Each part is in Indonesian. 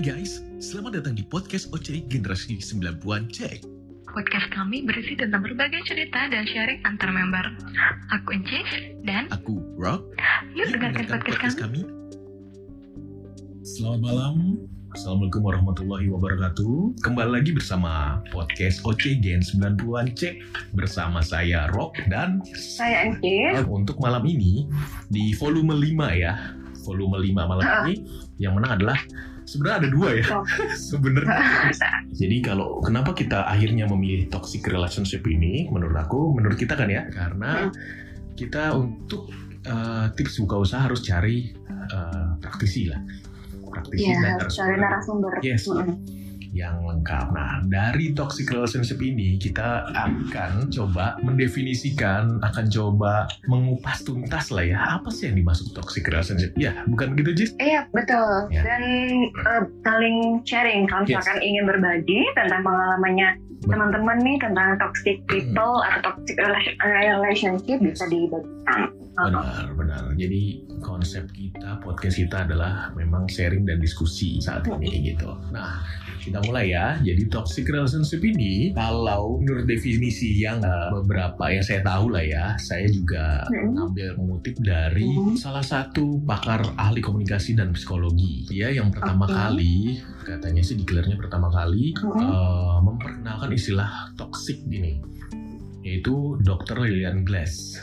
Hai guys, selamat datang di podcast OC Generasi 90-an Cek. Podcast kami berisi tentang berbagai cerita dan sharing antar member. Aku Encis dan Aku Rock. yuk dengarkan podcast kami. Selamat malam. Assalamualaikum warahmatullahi wabarakatuh. Kembali lagi bersama podcast OC Gen 90-an Cek bersama saya Rock dan Saya Encis. untuk malam ini di volume 5 ya. Volume 5 malam Ah. ini yang menang adalah sebenarnya ada dua ya Oh. sebenarnya. Jadi kalau kenapa kita akhirnya memilih toxic relationship ini, menurut aku, menurut kita kan ya, karena kita untuk uh, tips buka usaha harus cari uh, praktisi lah, praktisi dan harus cari narasumber. Yes. Mm-mm. Yang lengkap. Nah, dari toxic relationship ini kita akan coba mendefinisikan, akan coba mengupas tuntas lah ya, apa sih yang dimaksud toxic relationship? Ya, bukan gitu, Jis? Iya betul Ya. dan eh, saling sharing kalau Yes. misalkan ingin berbagi tentang pengalamannya teman-teman nih tentang toxic people atau toxic relation- relationship bisa dibagikan. Benar, benar. Jadi konsep kita, podcast kita adalah memang sharing dan diskusi saat ini gitu. Nah, kita mulai ya. Jadi toxic relationship ini, kalau menurut definisi yang uh, beberapa yang saya tahu lah ya, saya juga Hmm. mengambil mengutip dari Hmm. salah satu pakar ahli komunikasi dan psikologi. Dia yang pertama Oke. kali, katanya sih declare-nya pertama kali, Hmm. uh, memperkenalkan istilah toxic ini, yaitu Dr. Lillian Glass.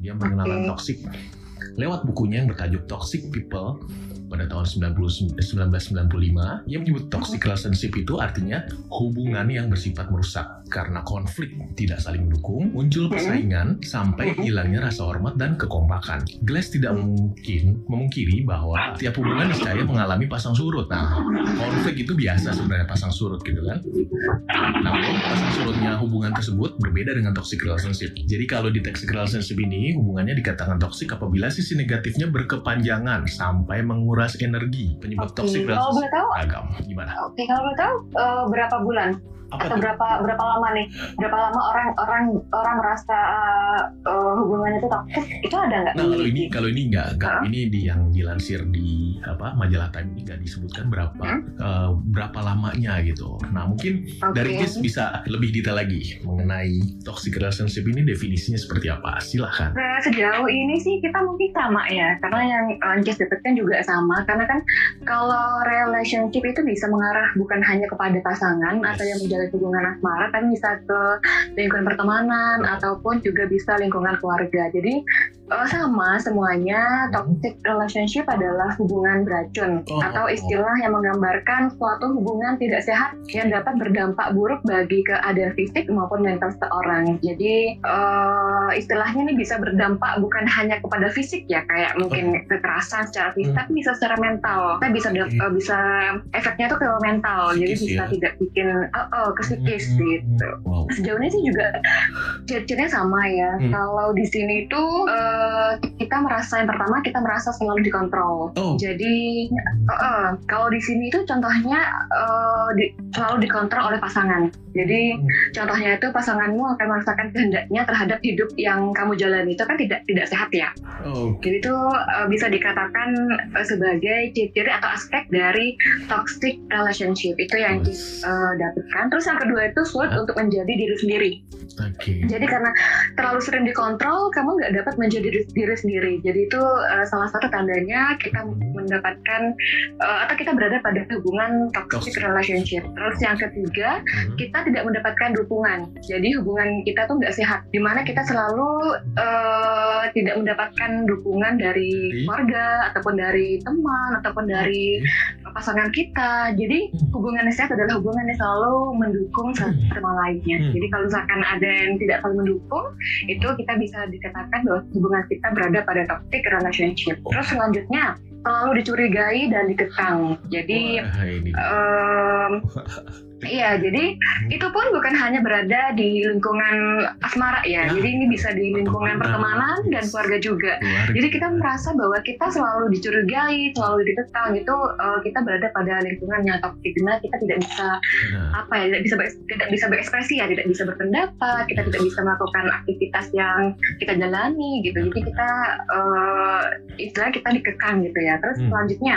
Dia mengenalkan Oke. toxic lewat bukunya yang bertajuk Toxic People pada tahun 90 1995 ia menyebut toxic relationship itu artinya hubungan yang bersifat merusak. Karena konflik tidak saling mendukung muncul persaingan sampai Mhm. hilangnya rasa hormat dan kekompakan. Glass tidak mungkin memungkiri bahwa tiap hubungan niscaya mengalami pasang surut. Nah konflik itu biasa sebenarnya pasang surut gitu kan. Namun pasang surutnya hubungan tersebut berbeda dengan toxic relationship. Jadi kalau di toxic relationship ini hubungannya dikatakan toxic apabila sisi negatifnya berkepanjangan sampai menguras energi. Penyebab Oke, toxic kalau boleh relationship tahu, agam. Gimana? oke kalau boleh tahu eh, berapa bulan Apa atau berapa berapa lama nih? Berapa lama orang orang orang merasa eh, hubungannya itu toxic? Itu ada nggak? Nah kalau ini kalau ini nggak nggak Hah? ini di yang dilansir di apa majalah Time ini nggak disebutkan berapa Hmm? eh, berapa lamanya gitu. Nah mungkin Oke. dari Jess bisa lebih detail lagi mengenai toxic relationship ini definisinya seperti apa? Silahkan. Nah, sejauh ini sih kita mungkin sama ya, karena yang Anjas dapatkan juga sama, karena kan kalau relationship itu bisa mengarah bukan hanya kepada pasangan atau yang menjalin hubungan asmara, tapi bisa ke lingkungan pertemanan ataupun juga bisa lingkungan keluarga. Jadi eh, sama semuanya toxic relationship adalah hubungan beracun Oh, atau oh, oh. istilah yang menggambarkan suatu hubungan tidak sehat yang dapat berdampak buruk bagi keadaan fisik maupun mental seseorang. Jadi eh, istilahnya ini bisa berdampak bukan hanya kepada fisik ya kayak mungkin kekerasan secara fisik Hmm. tapi bisa secara mental. Kita bisa Oke. eh, bisa efeknya tuh ke mental. Jadi Psikis bisa ya. tidak bikin oh, oh, ke psikis Hmm, gitu. Wow. Sejauh ini sih juga ciri-cirinya sama ya. Hmm. Kalau di sini tuh eh, kita merasa yang pertama kita merasa selalu dikontrol. Oh. Jadi eh, eh, kalau di sini itu contohnya eh, di- selalu dikontrol oleh pasangan. Jadi contohnya itu pasanganmu akan merasakan kehendaknya terhadap hidup yang kamu jalani itu kan tidak tidak sehat ya. Oh. Jadi itu eh, bisa dikatakan eh, sebagai ciri atau aspek dari toxic relationship itu yang eh, dapatkan. Terus yang kedua itu sulit Hah? untuk menjadi diri sendiri. Oke. Jadi karena terlalu sering dikontrol, kamu nggak dapat menjadi diri, diri sendiri. Jadi itu uh, salah satu tandanya kita mendapatkan uh, atau kita berada pada hubungan toxic relationship. Terus yang ketiga, Hmm. kita tidak mendapatkan dukungan. Jadi hubungan kita tuh nggak sehat. Di mana kita selalu uh, tidak mendapatkan dukungan dari keluarga ataupun dari teman ataupun dari pasangan kita. Jadi Hmm. hubungan yang sehat adalah hubungan yang selalu mendukung satu sama lainnya. Hmm. Jadi kalau misalkan ada yang tidak saling mendukung, itu kita bisa dikatakan bahwa hubungan kita berada pada toxic relationship. Terus selanjutnya selalu dicurigai dan dikekang. Jadi Wah, ini. em, Iya, jadi itu pun bukan hanya berada di lingkungan asmara ya. Ya. Jadi ini bisa di lingkungan pertemanan dan keluarga juga. Keluarga. Jadi kita merasa bahwa kita selalu dicurigai, selalu dikekang itu eh, kita berada pada lingkungan yang toksik di mana kita tidak bisa Benar. apa ya tidak bisa ber- tidak bisa berekspresi ya, tidak bisa berpendapat, kita tidak bisa melakukan aktivitas yang kita jalani gitu. Jadi kita eh istilah kita dikekang gitu ya. Terus Hmm. selanjutnya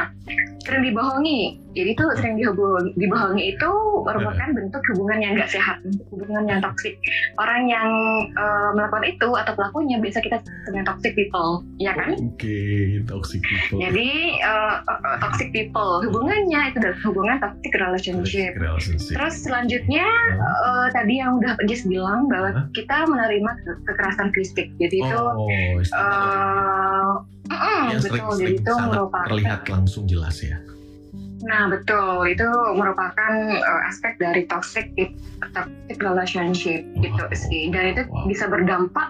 sering dibohongi. Jadi itu sering dibohongi, dibohongi itu merupakan bentuk hubungan yang nggak sehat, hubungan yang toksik. Orang yang eh, melakukan itu atau pelakunya bisa kita sebut dengan toxic people, ya kan? Oke, toxic people. Jadi eh, toxic people hubungannya itu adalah hubungan toxic relationship. Relationship. Terus selanjutnya eh, tadi yang udah Jess bilang bahwa Hah? kita menerima ke- kekerasan fisik. Jadi itu oh, eh, mm-mm, yang betul. Jadi itu sangat merupakan terlihat langsung jelas ya. Nah betul itu merupakan uh, aspek dari toxic toxic relationship gitu Wow. sih dan itu Wow. bisa berdampak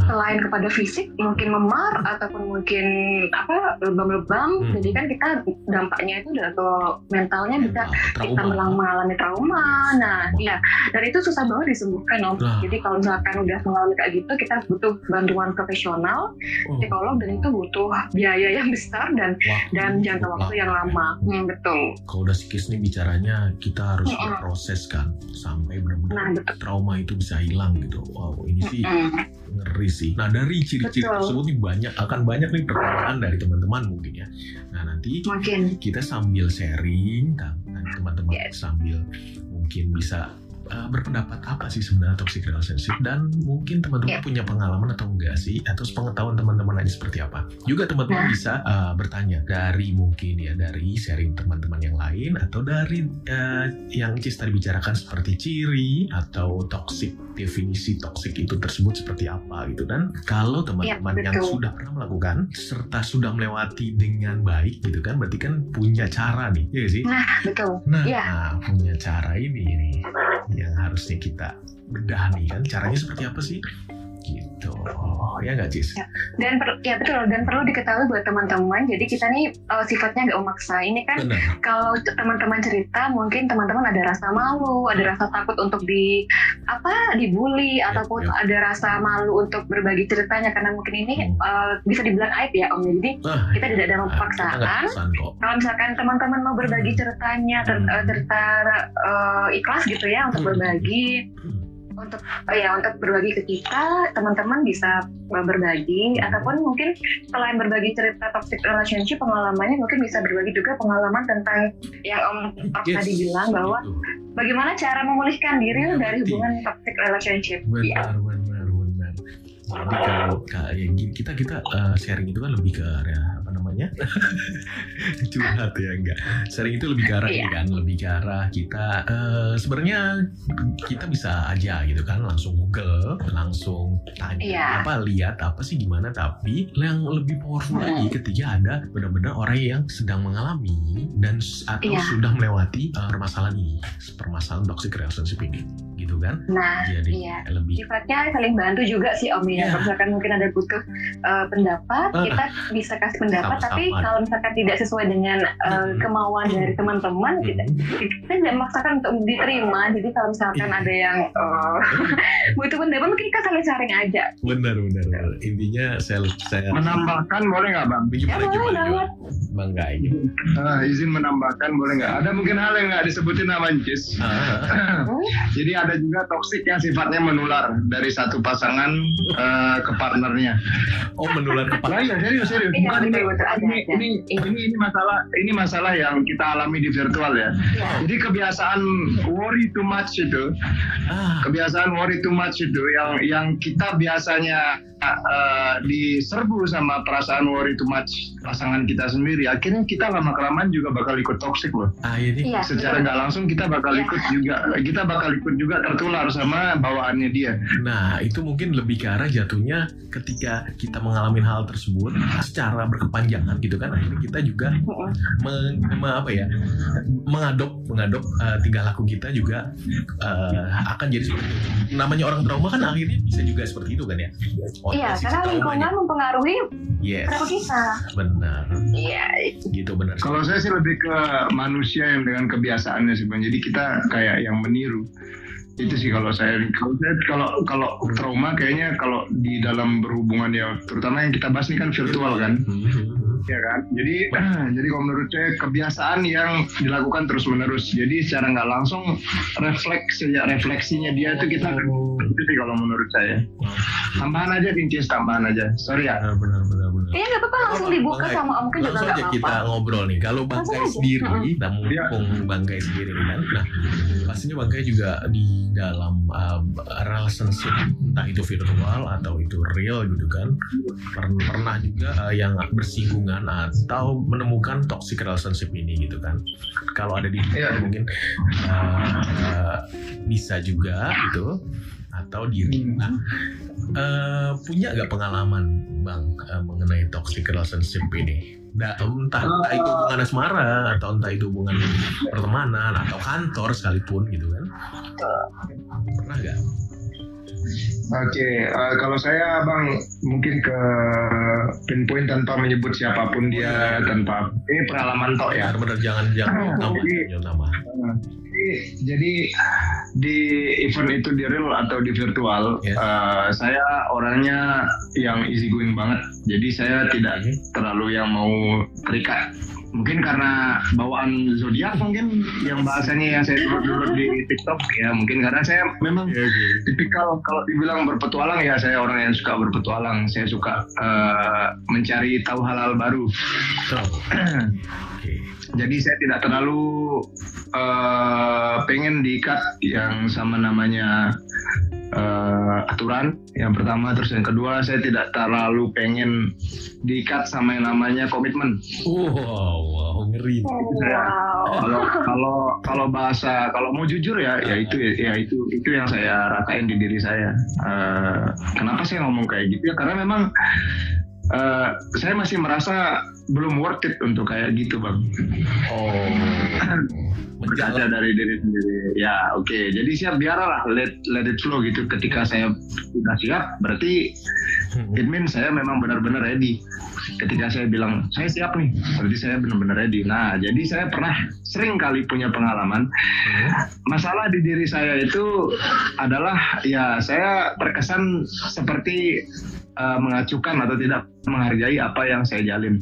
selain kepada fisik mungkin memar ataupun mungkin apa lebam-lebam Hmm. jadi kan kita dampaknya itu udah ke mentalnya bisa kita melang- mengalami trauma nah Trauma. iya dan itu susah banget disembuhkan om Nah. jadi kalau misalkan udah mengalami kayak gitu kita butuh bantuan profesional Oh, psikolog dan itu butuh biaya yang besar dan waktu dan jangka waktu yang lama. lama hmm, betul Kalau udah psikis nih bicaranya kita harus Mm-mm. berproses kan sampai Nah, benar-benar betul. trauma itu bisa hilang gitu. Wow, ini sih Mm. ngeri sih. Nah dari ciri-ciri tersebut nih banyak akan banyak nih pertanyaan dari teman-teman mungkin ya. Nah nanti mungkin kita sambil sharing kan teman-teman Yes. sambil mungkin bisa uh, berpendapat apa sih sebenarnya toxic relationship? Dan mungkin teman-teman Yeah. punya pengalaman atau enggak sih? Atau pengetahuan teman-teman aja seperti apa? Juga teman-teman Nah. bisa uh, bertanya dari mungkin ya dari sharing teman-teman yang lain atau dari uh, yang Cis tadi bicarakan seperti ciri atau toxic definisi toxic itu tersebut seperti apa gitu. Dan kalau teman-teman Iya, yang sudah pernah melakukan serta sudah melewati dengan baik gitu kan berarti kan punya cara nih ya sih? Betul. Nah Iya. punya cara ini nih yang harusnya kita bedah nih kan. Caranya seperti apa sih gitu ya nggak Cis Ya. dan per- ya betul dan perlu diketahui buat teman-teman jadi kita nih uh, sifatnya nggak memaksa ini kan benar kalau teman-teman cerita mungkin teman-teman ada rasa malu ada rasa takut untuk di apa dibully ataupun ya. ada rasa malu untuk berbagi ceritanya karena mungkin ini Hmm. uh, bisa dibilang aib ya om jadi Wah, kita tidak ada kok kalau misalkan teman-teman mau berbagi ceritanya ter- Hmm. eh, cerita eh, ikhlas gitu ya untuk Hmm. berbagi Hmm. Untuk eh, ya untuk berbagi ke kita teman-teman bisa eh, berbagi ataupun mungkin selain berbagi cerita toxic relationship pengalamannya mungkin bisa berbagi juga pengalaman tentang yang om Prof Yes, tadi bilang bahwa bagaimana cara memulihkan diri Iya, dari hubungan toxic relationship. Ya benar benar benar. Jadi kalau kayak gini kita kita uh, sharing itu kan lebih ke area namanya curhat ya enggak sharing itu lebih ke arah ini Iya. kan lebih ke arah kita eh, sebenarnya kita bisa aja gitu kan langsung google langsung tanya Iya. apa lihat apa sih gimana tapi yang lebih powerful Hmm. lagi ketika ada benar-benar orang yang sedang mengalami dan atau Iya. sudah melewati eh, permasalahan ini permasalahan toxic relationship ini gitu kan nah jadi iya. lebih sifatnya saling bantu juga sih Om ya. Iya. Kalau misalkan mungkin ada butuh uh, pendapat, Ah. kita bisa kasih pendapat. Sama-sama. Tapi kalau misalkan tidak sesuai dengan uh, Hmm. kemauan dari teman-teman, kita, kita tidak memaksakan untuk diterima. Jadi kalau misalkan Iya. ada yang uh, butuh pendapat, mungkin kita saling sharing aja. benar benar benar. intinya saya saya Menambahkan boleh nggak bang? gimana Ya, boleh gimana banget. gimana? bang Gai. Ah, izin menambahkan boleh nggak? Ada mungkin hal yang nggak disebutin nama Cis. Ah, Hmm? Jadi ada juga toksik yang sifatnya menular dari satu pasangan eh, ke partnernya. oh menular ke Nah, iya serius serius. Iya, Bukan ini, ini, ini, Iya. ini ini masalah ini masalah yang kita alami di virtual ya. Ya. Jadi kebiasaan worry too much itu, ah kebiasaan worry too much itu yang yang kita biasanya eh, diserbu sama perasaan worry too much pasangan kita sendiri. Akhirnya kita lama kelamaan juga bakal ikut toxic loh. ah ini Iya. secara nggak langsung kita bakal Iya. ikut juga kita bakal ikut juga tertular sama bawaannya dia. Nah, itu mungkin lebih ke arah jatuhnya ketika kita mengalami hal tersebut secara berkepanjangan gitu kan akhirnya kita juga meng, me- apa ya mengadop mengadop uh, tingkah laku kita juga uh, akan jadi seperti itu. Namanya orang trauma kan akhirnya bisa juga seperti itu kan ya. Iya, karena lingkungan mempengaruhi Yes, perilaku kita. benar. Iya, Gitu benar. Kalau saya sih lebih ke manusia yang dengan kebiasaannya sih, Bang. Jadi kita kayak yang meniru. Itu sih kalau saya kalau saya kalau kalau trauma kayaknya kalau di dalam berhubungan ya terutama yang kita bahas ini kan virtual kan. Ya kan jadi jadi kalau menurut saya kebiasaan yang dilakukan terus menerus jadi secara nggak langsung refleks sejak refleksinya dia itu kita itu sih kalau menurut saya tambahan aja Vincis tambahan aja sorry ya Benar, benar, benar. Iya nggak apa-apa langsung Apa, dibuka sama Om Ki juga Langsung nggak aja apa-apa. kita ngobrol nih. Kalau Bang Langsung Kai aja. sendiri, Iya. mumpung Bang Kai sendiri nih kan, nah pastinya Bang Kai juga di dalam uh, relationship entah itu virtual atau itu real gitu kan, per- pernah juga uh, yang bersinggungan atau menemukan toxic relationship ini gitu kan. Kalau ada di Iya. mungkin uh, uh, bisa juga gitu atau diri. Hmm. Nah, eh, punya nggak pengalaman bang eh, mengenai toxic relationship ini? Da, entah, entah itu hubungan asmara atau entah itu hubungan pertemanan atau kantor sekalipun gitu kan? Pernah nggak? Oke, eh, kalau saya bang mungkin ke pinpoint tanpa menyebut siapa pun dia tanpa ini pengalaman tok ya. Benar-benar jangan jangan Ah, nama, jadi- jangan nama. Jadi, jadi di event itu di real atau di virtual, Yes. eh, saya orangnya yang easy going banget. Jadi saya tidak Oke. terlalu yang mau terikat. Mungkin karena bawaan zodiak mungkin yang bahasanya yang saya dulu dulu di TikTok ya mungkin karena saya memang Iya, iya. tipikal kalau dibilang berpetualang ya saya orang yang suka berpetualang. Saya suka eh, mencari tahu hal-hal baru. Oke. Jadi saya tidak terlalu eh, pengen diikat yang sama namanya eh, aturan. Yang pertama, terus yang kedua saya tidak terlalu pengen diikat sama yang namanya komitmen. Wow, wow, ngeri. Wow. Kalau kalau kalau bahasa kalau mau jujur ya, ya itu ya itu itu yang saya rasain di diri saya. Eh, kenapa saya ngomong kayak gitu ya? Karena memang eh, saya masih merasa belum worth it untuk kayak gitu, bang. Oh, berkaca dari diri sendiri. Ya oke, jadi siap biarlah let let it flow gitu. Ketika saya sudah siap, berarti Hmm. it means saya memang benar-benar ready. Ketika saya bilang saya siap nih, berarti saya benar-benar ready. Nah, jadi saya pernah sering kali punya pengalaman. Hmm. Masalah di diri saya itu adalah ya saya terkesan seperti uh, mengacukan atau tidak menghargai apa yang saya jalin.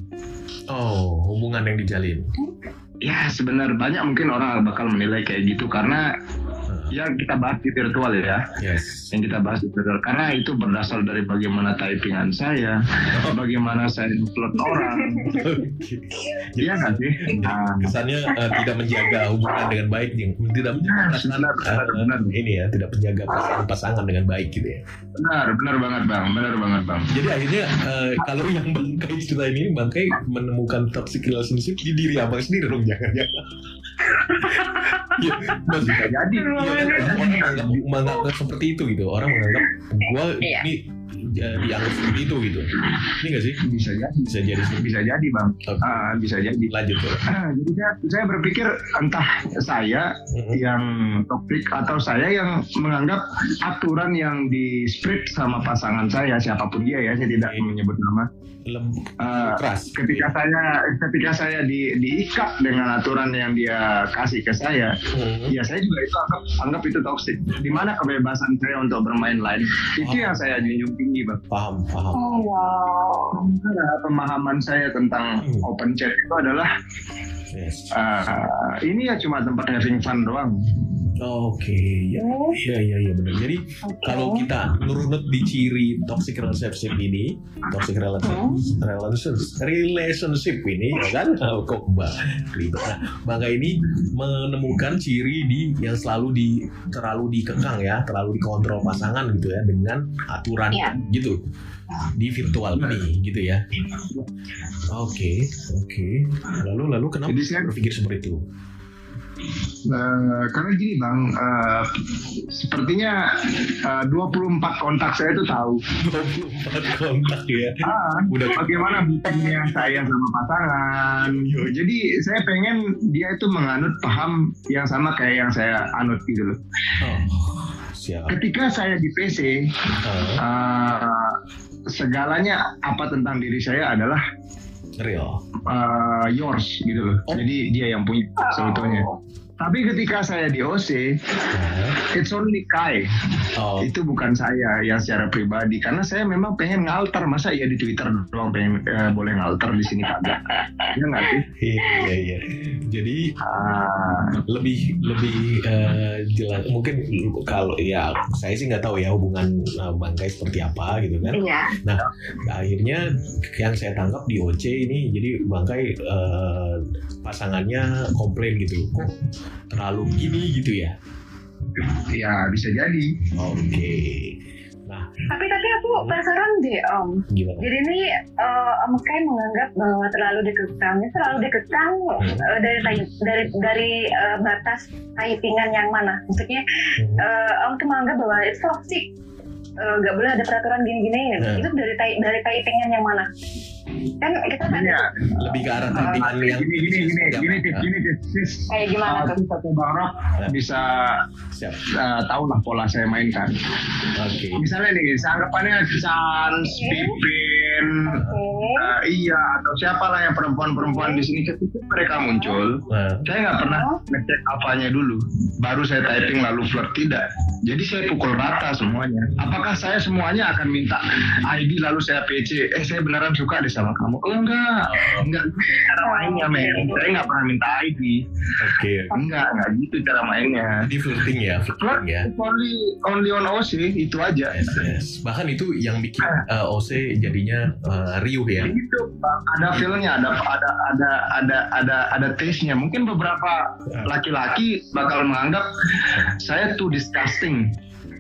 Oh, hubungan yang dijalin. Ya sebenarnya banyak mungkin orang bakal menilai kayak gitu karena Hmm. ya kita bahas di virtual ya. Yes. yang kita bahas di virtual. Karena itu berdasar dari bagaimana typingan saya bagaimana saya upload orang. Iya nggak sih? Nah, kesannya eh, tidak menjaga hubungan dengan baik tidak menjaga perasaan Benar, benar, eh, benar. ini ya tidak menjaga perasaan pasangan dengan baik gitu ya. Benar benar banget bang. Benar banget bang. Jadi akhirnya eh, kalau yang bangkai ceritain ini bangkai menemukan toxic relationship di diri abang sendiri dong jangan jangan ya, mas, bisa jadi Iya, kan? orang menganggap, seperti itu gitu orang menganggap gua Iya. ini dianggap seperti itu gitu. Ini gak sih? Bisa jadi. Bisa jadi bisa jadi bang. Oke. Ah, bisa jadi. Lanjut tuh jadi saya, saya berpikir entah saya Mm-mm. yang topik atau saya yang menganggap aturan yang di spread sama pasangan saya siapa pun dia ya saya tidak Oke. menyebut nama. Lem- Eh, keras. ketika saya ketika saya di, diikat dengan aturan yang dia kasih ke saya Mm. ya saya juga itu anggap anggap itu toxic. Di mana kebebasan saya untuk bermain lain? Itu yang saya junjung tinggi bang paham paham Oh wow. Karena pemahaman saya tentang Hmm. open chat itu adalah yes eh, ini ya cuma tempat having fun doang Oke, ya, iya iya iya benar. Jadi kalau kita nurut di ciri toxic relationship ini, toxic relationship, relationship, relationship ini, ya kan? Oh, kok mbak ribet. Nah, Bangga ini menemukan ciri di yang selalu di terlalu dikekang ya, terlalu dikontrol pasangan gitu ya dengan aturan Iya. gitu di virtual ini gitu ya. Oke, oke. Lalu lalu kenapa Jadi saya- berpikir seperti itu? Uh, karena gini bang, uh, sepertinya uh, 24 kontak saya itu tahu. 24 kontak ya. Ah, Udah bagaimana bikinnya saya sama pasangan. Jadi saya pengen dia itu menganut paham yang sama kayak yang saya anut gitu loh. Oh, siap. Ketika saya di PC, uh. Uh, segalanya apa tentang diri saya adalah real uh, yours gitu loh. Oh. Jadi dia yang punya sebetulnya. Oh. Tapi ketika saya di OC, it's only Kai. Oh. Itu bukan saya yang secara pribadi. Karena saya memang pengen ngalter. Masa ya di Twitter doang pengen eh, boleh ngalter di sini kagak? Ya nggak sih? Iya iya. Jadi uh. lebih lebih uh, jelas. Mungkin kalau ya saya sih nggak tahu ya hubungan uh, Bangkai seperti apa gitu kan. Iya. Nah akhirnya yang saya tangkap di OC ini jadi Bangkai uh, pasangannya komplain gitu. Kok terlalu gini gitu ya? Ya bisa jadi. Oke. Okay. Nah. Tapi tapi aku penasaran deh Om. Gimana? Jadi ini uh, Om Kai menganggap bahwa terlalu dikekang, terlalu dikekang hmm. uh, dari dari dari uh, batas typingan yang mana? Maksudnya hmm. uh, Om tuh menganggap bahwa itu toxic, nggak uh, boleh ada peraturan gini-gini. Hmm. Itu dari dari typingan yang mana? Kan kita kan ya, lebih ke arah tantangan uh, yang gini gini gini gini tips gini tips kayak gimana uh, tuh satu barok bisa Siap. Uh, tahu lah pola saya mainkan oke okay. misalnya nih anggapannya Sans okay. Pipin okay. uh, iya atau siapa lah yang perempuan-perempuan okay. di sini ketika mereka muncul uh. saya nggak pernah ngecek apanya dulu baru saya typing lalu flirt tidak jadi saya pukul rata semuanya apakah saya semuanya akan minta ID lalu saya PC eh saya beneran suka deh sama kamu. Oh enggak enggak cara mainnya men. Saya nggak pernah minta ID oke okay, enggak enggak gitu cara mainnya. Di flirting ya flirting ya. only only on OC itu aja. Yes, yes. bahkan itu yang bikin uh, ah. eh, OC jadinya uh, riuh ya. Itu ada feelnya ada ada ada ada ada ada taste nya mungkin beberapa ah. laki-laki bakal menganggap saya tuh disgusting.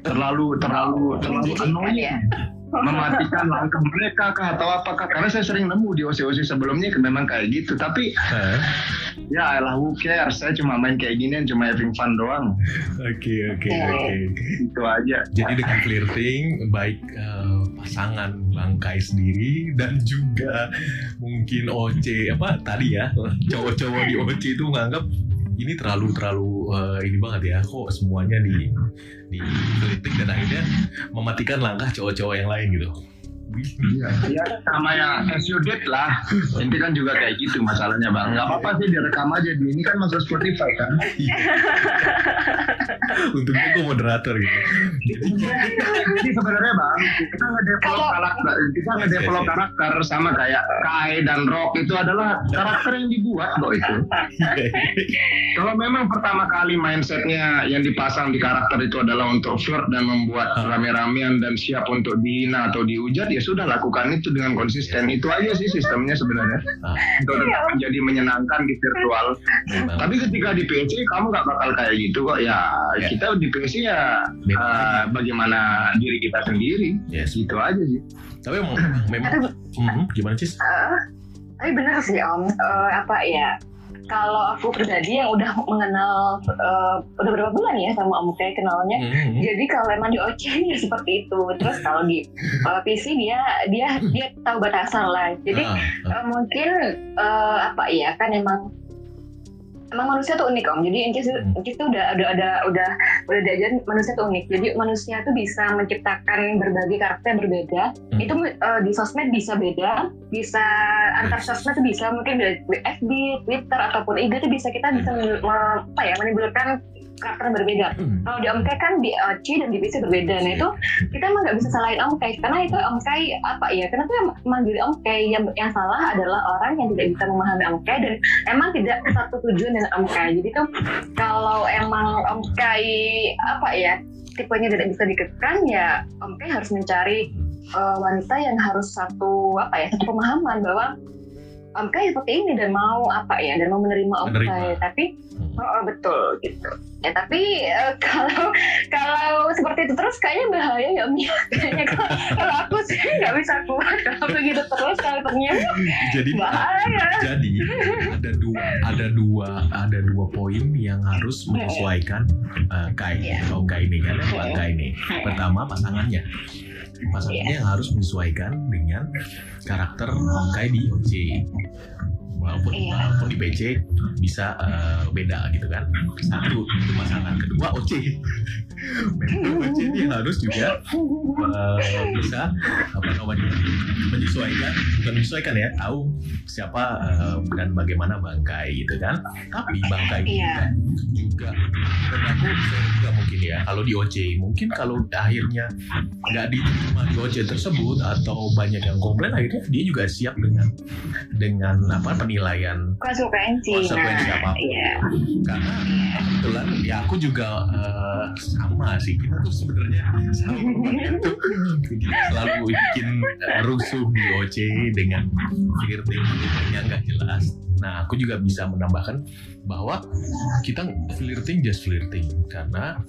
Terlalu terlalu terlalu annoying mematikan langkah mereka kah atau apakah? Karena saya sering nemu di OC-OC sebelumnya memang kayak gitu. Tapi huh? ya lah who cares? Saya cuma main kayak gini cuma having fun doang. Oke oke oke. itu aja. Jadi dengan flirting baik uh, pasangan bangkai sendiri dan juga mungkin OC apa tadi ya cowok-cowok di OC itu menganggap ini terlalu terlalu uh, ini banget ya kok semuanya di di kritik dan akhirnya mematikan langkah cowok-cowok yang lain gitu Iya, ya, sama yang as you did lah. Ini kan juga kayak gitu masalahnya bang. Gak apa-apa sih direkam aja di ini kan masuk Spotify kan. Iya. Untungnya gue moderator gitu. Jadi sebenarnya bang, kita nge-develop karakter, kita nge-develop karakter sama kayak Kai dan Rock itu adalah karakter yang dibuat kok itu. Kalau memang pertama kali mindsetnya yang dipasang di karakter itu adalah untuk flirt dan membuat ah. rame-ramean dan siap untuk dihina atau dihujat ya ya sudah lakukan itu dengan konsisten. Itu aja sih sistemnya sebenarnya. Ah. untuk tetap menjadi menyenangkan di virtual. Tapi ketika di PC kamu nggak bakal kayak gitu kok. Ya, ya. kita di PC ya uh, bagaimana diri kita sendiri. Yes. itu aja sih. Tapi memang memang hmm, gimana sih uh, tapi benar sih om. Uh, apa ya kalau aku pribadi yang udah mengenal uh, udah berapa bulan ya sama Om Kay kenalnya. Mm-hmm. Jadi kalau emang di OC ya seperti itu. Terus kalau di uh, PC dia dia dia tahu batasan lah. Jadi uh, uh. Uh, mungkin uh, apa ya kan emang emang manusia tuh unik om jadi Incis, hmm. Incis tuh udah ada ada udah udah diajarin manusia tuh unik jadi manusia tuh bisa menciptakan berbagai karakter berbeda hmm. itu uh, di sosmed bisa beda bisa antar sosmed tuh bisa mungkin dari FB Twitter ataupun IG tuh bisa kita bisa hmm. apa ya menimbulkan karakter berbeda. Hmm. Kalau di Omkai kan di uh, C dan di PC berbeda. Nah itu kita emang nggak bisa salahin Omkai karena itu Omkai apa ya? Kenapa emang jadi Omkai yang yang salah adalah orang yang tidak bisa memahami Omkai dan emang tidak satu tujuan dengan Omkai. Jadi tuh kalau emang Omkai apa ya tipenya tidak bisa dikekang ya Omkai harus mencari uh, wanita yang harus satu apa ya satu pemahaman bahwa Om Kai seperti ini dan mau apa ya dan mau menerima Om Menerima. Kai tapi Hmm. oh, oh, betul gitu ya tapi eh, kalau kalau seperti itu terus kayaknya bahaya ya Om ya kayaknya kalau, kalau aku sih nggak bisa kuat kalau begitu terus karakternya Jadi bahaya jadi ada dua ada dua ada dua poin yang harus menyesuaikan uh, Kai Iya. atau Kai ini kan Bang Kai ini. Pertama pasangannya. Pasangannya yang harus menyesuaikan dengan karakter Hong Kai di OC. Walaupun Iya. walaupun di PC bisa uh, beda gitu kan. Satu itu pasangan, kedua OC. Memang OC ini harus juga uh, bisa apa namanya menyesuaikan bukan menyesuaikan ya tahu siapa uh, dan bagaimana bangkai gitu kan tapi bangkai Iya. juga aku juga mungkin ya kalau di OC mungkin kalau akhirnya nggak diterima di OC tersebut atau banyak yang komplain akhirnya dia juga siap dengan dengan apa penilaian. Konsekuensi. Konsekuensi nah apa pun. iya. Karena kebetulan ya aku juga uh, sama sih. Kita tuh sebenarnya sama. Tuh selalu bikin uh, rusuh di OC dengan flirting yang nggak jelas. Nah, aku juga bisa menambahkan bahwa kita flirting just flirting. Karena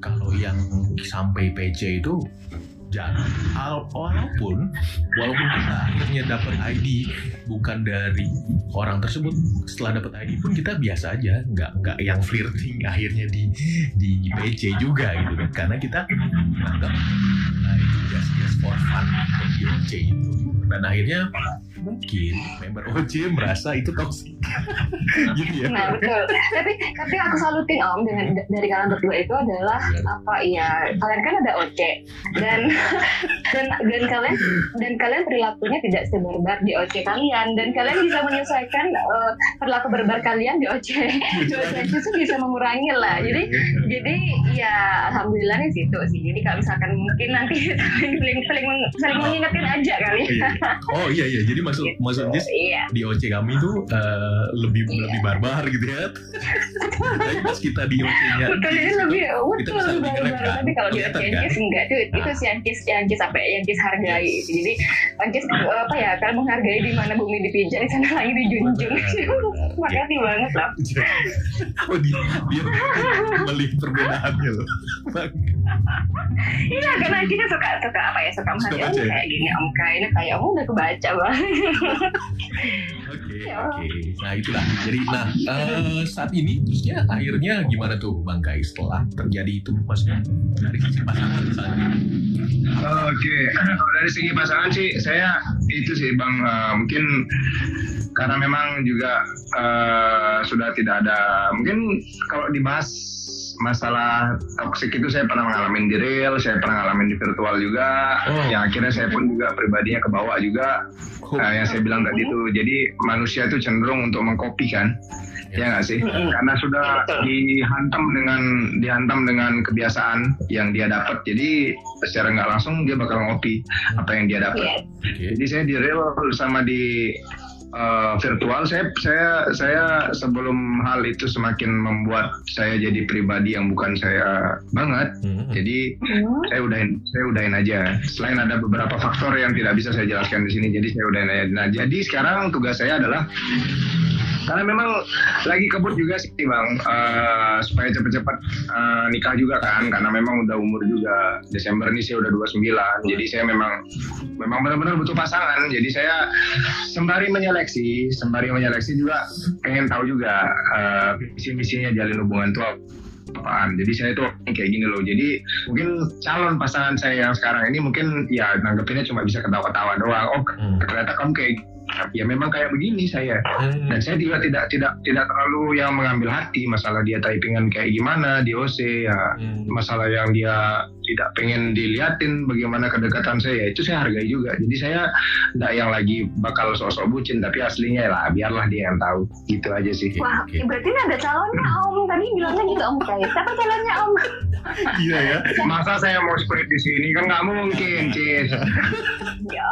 kalau yang sampai PC itu jangan Al- walaupun walaupun kita akhirnya dapat ID bukan dari orang tersebut. Setelah dapat ID pun kita biasa aja nggak nggak yang flirting akhirnya di di PC juga gitu kan. Karena kita menganggap nah, itu just just for fun di OC itu. Dan akhirnya mungkin member OC merasa itu toxic gitu ya Nah betul. tapi tapi aku salutin Om dengan dari kalian berdua itu adalah Iya. apa ya kalian kan ada OC dan dan dan kalian dan kalian perilakunya tidak sebarbar di OC kalian dan kalian bisa menyesuaikan eh, perilaku barbar kalian di OC di OC itu bisa mengurangi lah. Jadi jadi ya alhamdulillah di situ sih. Jadi kalau misalkan mungkin nanti saling saling saling, mengingetin aja kali. Iya. oh iya iya jadi maksud maksud Jess Iya. di OC kami tuh eh, lebih Iya. lebih barbar gitu ya tapi pas kita di OC-nya lebih kita bisa lebih keren barbar kan? tapi kalau di Kelihatan Yankis kan? enggak tuh itu Nah. sih Yankis Yankis apa ya Yankis hargai Yes. jadi Yankis apa ya kalau menghargai di mana bumi dipijak di sana lagi dijunjung makasih banget loh oh dia dia melihat perbedaannya loh iya karena kita suka suka apa ya suka menghargai ya? kayak gini om ini kayak om udah kebaca banget Oke, Ya. oke. Nah itulah. Jadi, nah eh, saat ini terusnya akhirnya gimana tuh Bang Kai setelah terjadi itu maksudnya dari sisi pasangan misalnya. Oke, kalau dari segi pasangan sih saya itu sih bang eh, mungkin karena memang juga eh, sudah tidak ada mungkin kalau dibahas masalah toxic itu saya pernah ngalamin di real, saya pernah ngalamin di virtual juga. Oh. Yang akhirnya saya pun juga pribadinya ke bawah juga. Oh, Nah, yang saya bilang tadi tuh, jadi manusia itu cenderung untuk mengkopi kan, ya nggak sih? Mm-mm. Karena sudah dihantam dengan dihantam dengan kebiasaan yang dia dapat, jadi secara nggak langsung dia bakal ngopi apa yang dia dapat. Iya. Oke. Jadi saya di real sama di uh, virtual, saya saya saya sebelum hal itu semakin membuat saya jadi pribadi yang bukan saya banget. Hmm. Jadi Hmm. saya udahin saya udahin aja selain ada beberapa faktor yang tidak bisa saya jelaskan di sini jadi saya udahin aja nah jadi sekarang tugas saya adalah karena memang lagi kebut juga sih bang eh, supaya cepet-cepet eh, nikah juga kan karena memang udah umur juga Desember ini saya udah 29 jadi saya memang memang benar-benar butuh pasangan jadi saya sembari menyeleksi sembari menyeleksi juga pengen tahu juga eh, visi misinya jalin hubungan tuh apaan. Jadi saya tuh kayak gini loh. Jadi mungkin calon pasangan saya yang sekarang ini mungkin ya nanggepinnya cuma bisa ketawa-ketawa doang. Oh Hmm. ternyata kamu kayak ya memang kayak begini saya. Hmm. Dan saya juga tidak tidak tidak terlalu yang mengambil hati masalah dia typingan kayak gimana di OC ya Hmm. masalah yang dia tidak pengen diliatin bagaimana kedekatan saya itu saya hargai juga jadi saya tidak yang lagi bakal sosok bucin tapi aslinya lah biarlah dia yang tahu gitu aja sih Wah, Oke. berarti ini ada calonnya Om. Tadi bilangnya gitu Om kayak. Siapa calonnya Om? Iya ya. masa saya mau split di sini kan nggak mungkin cis Ya.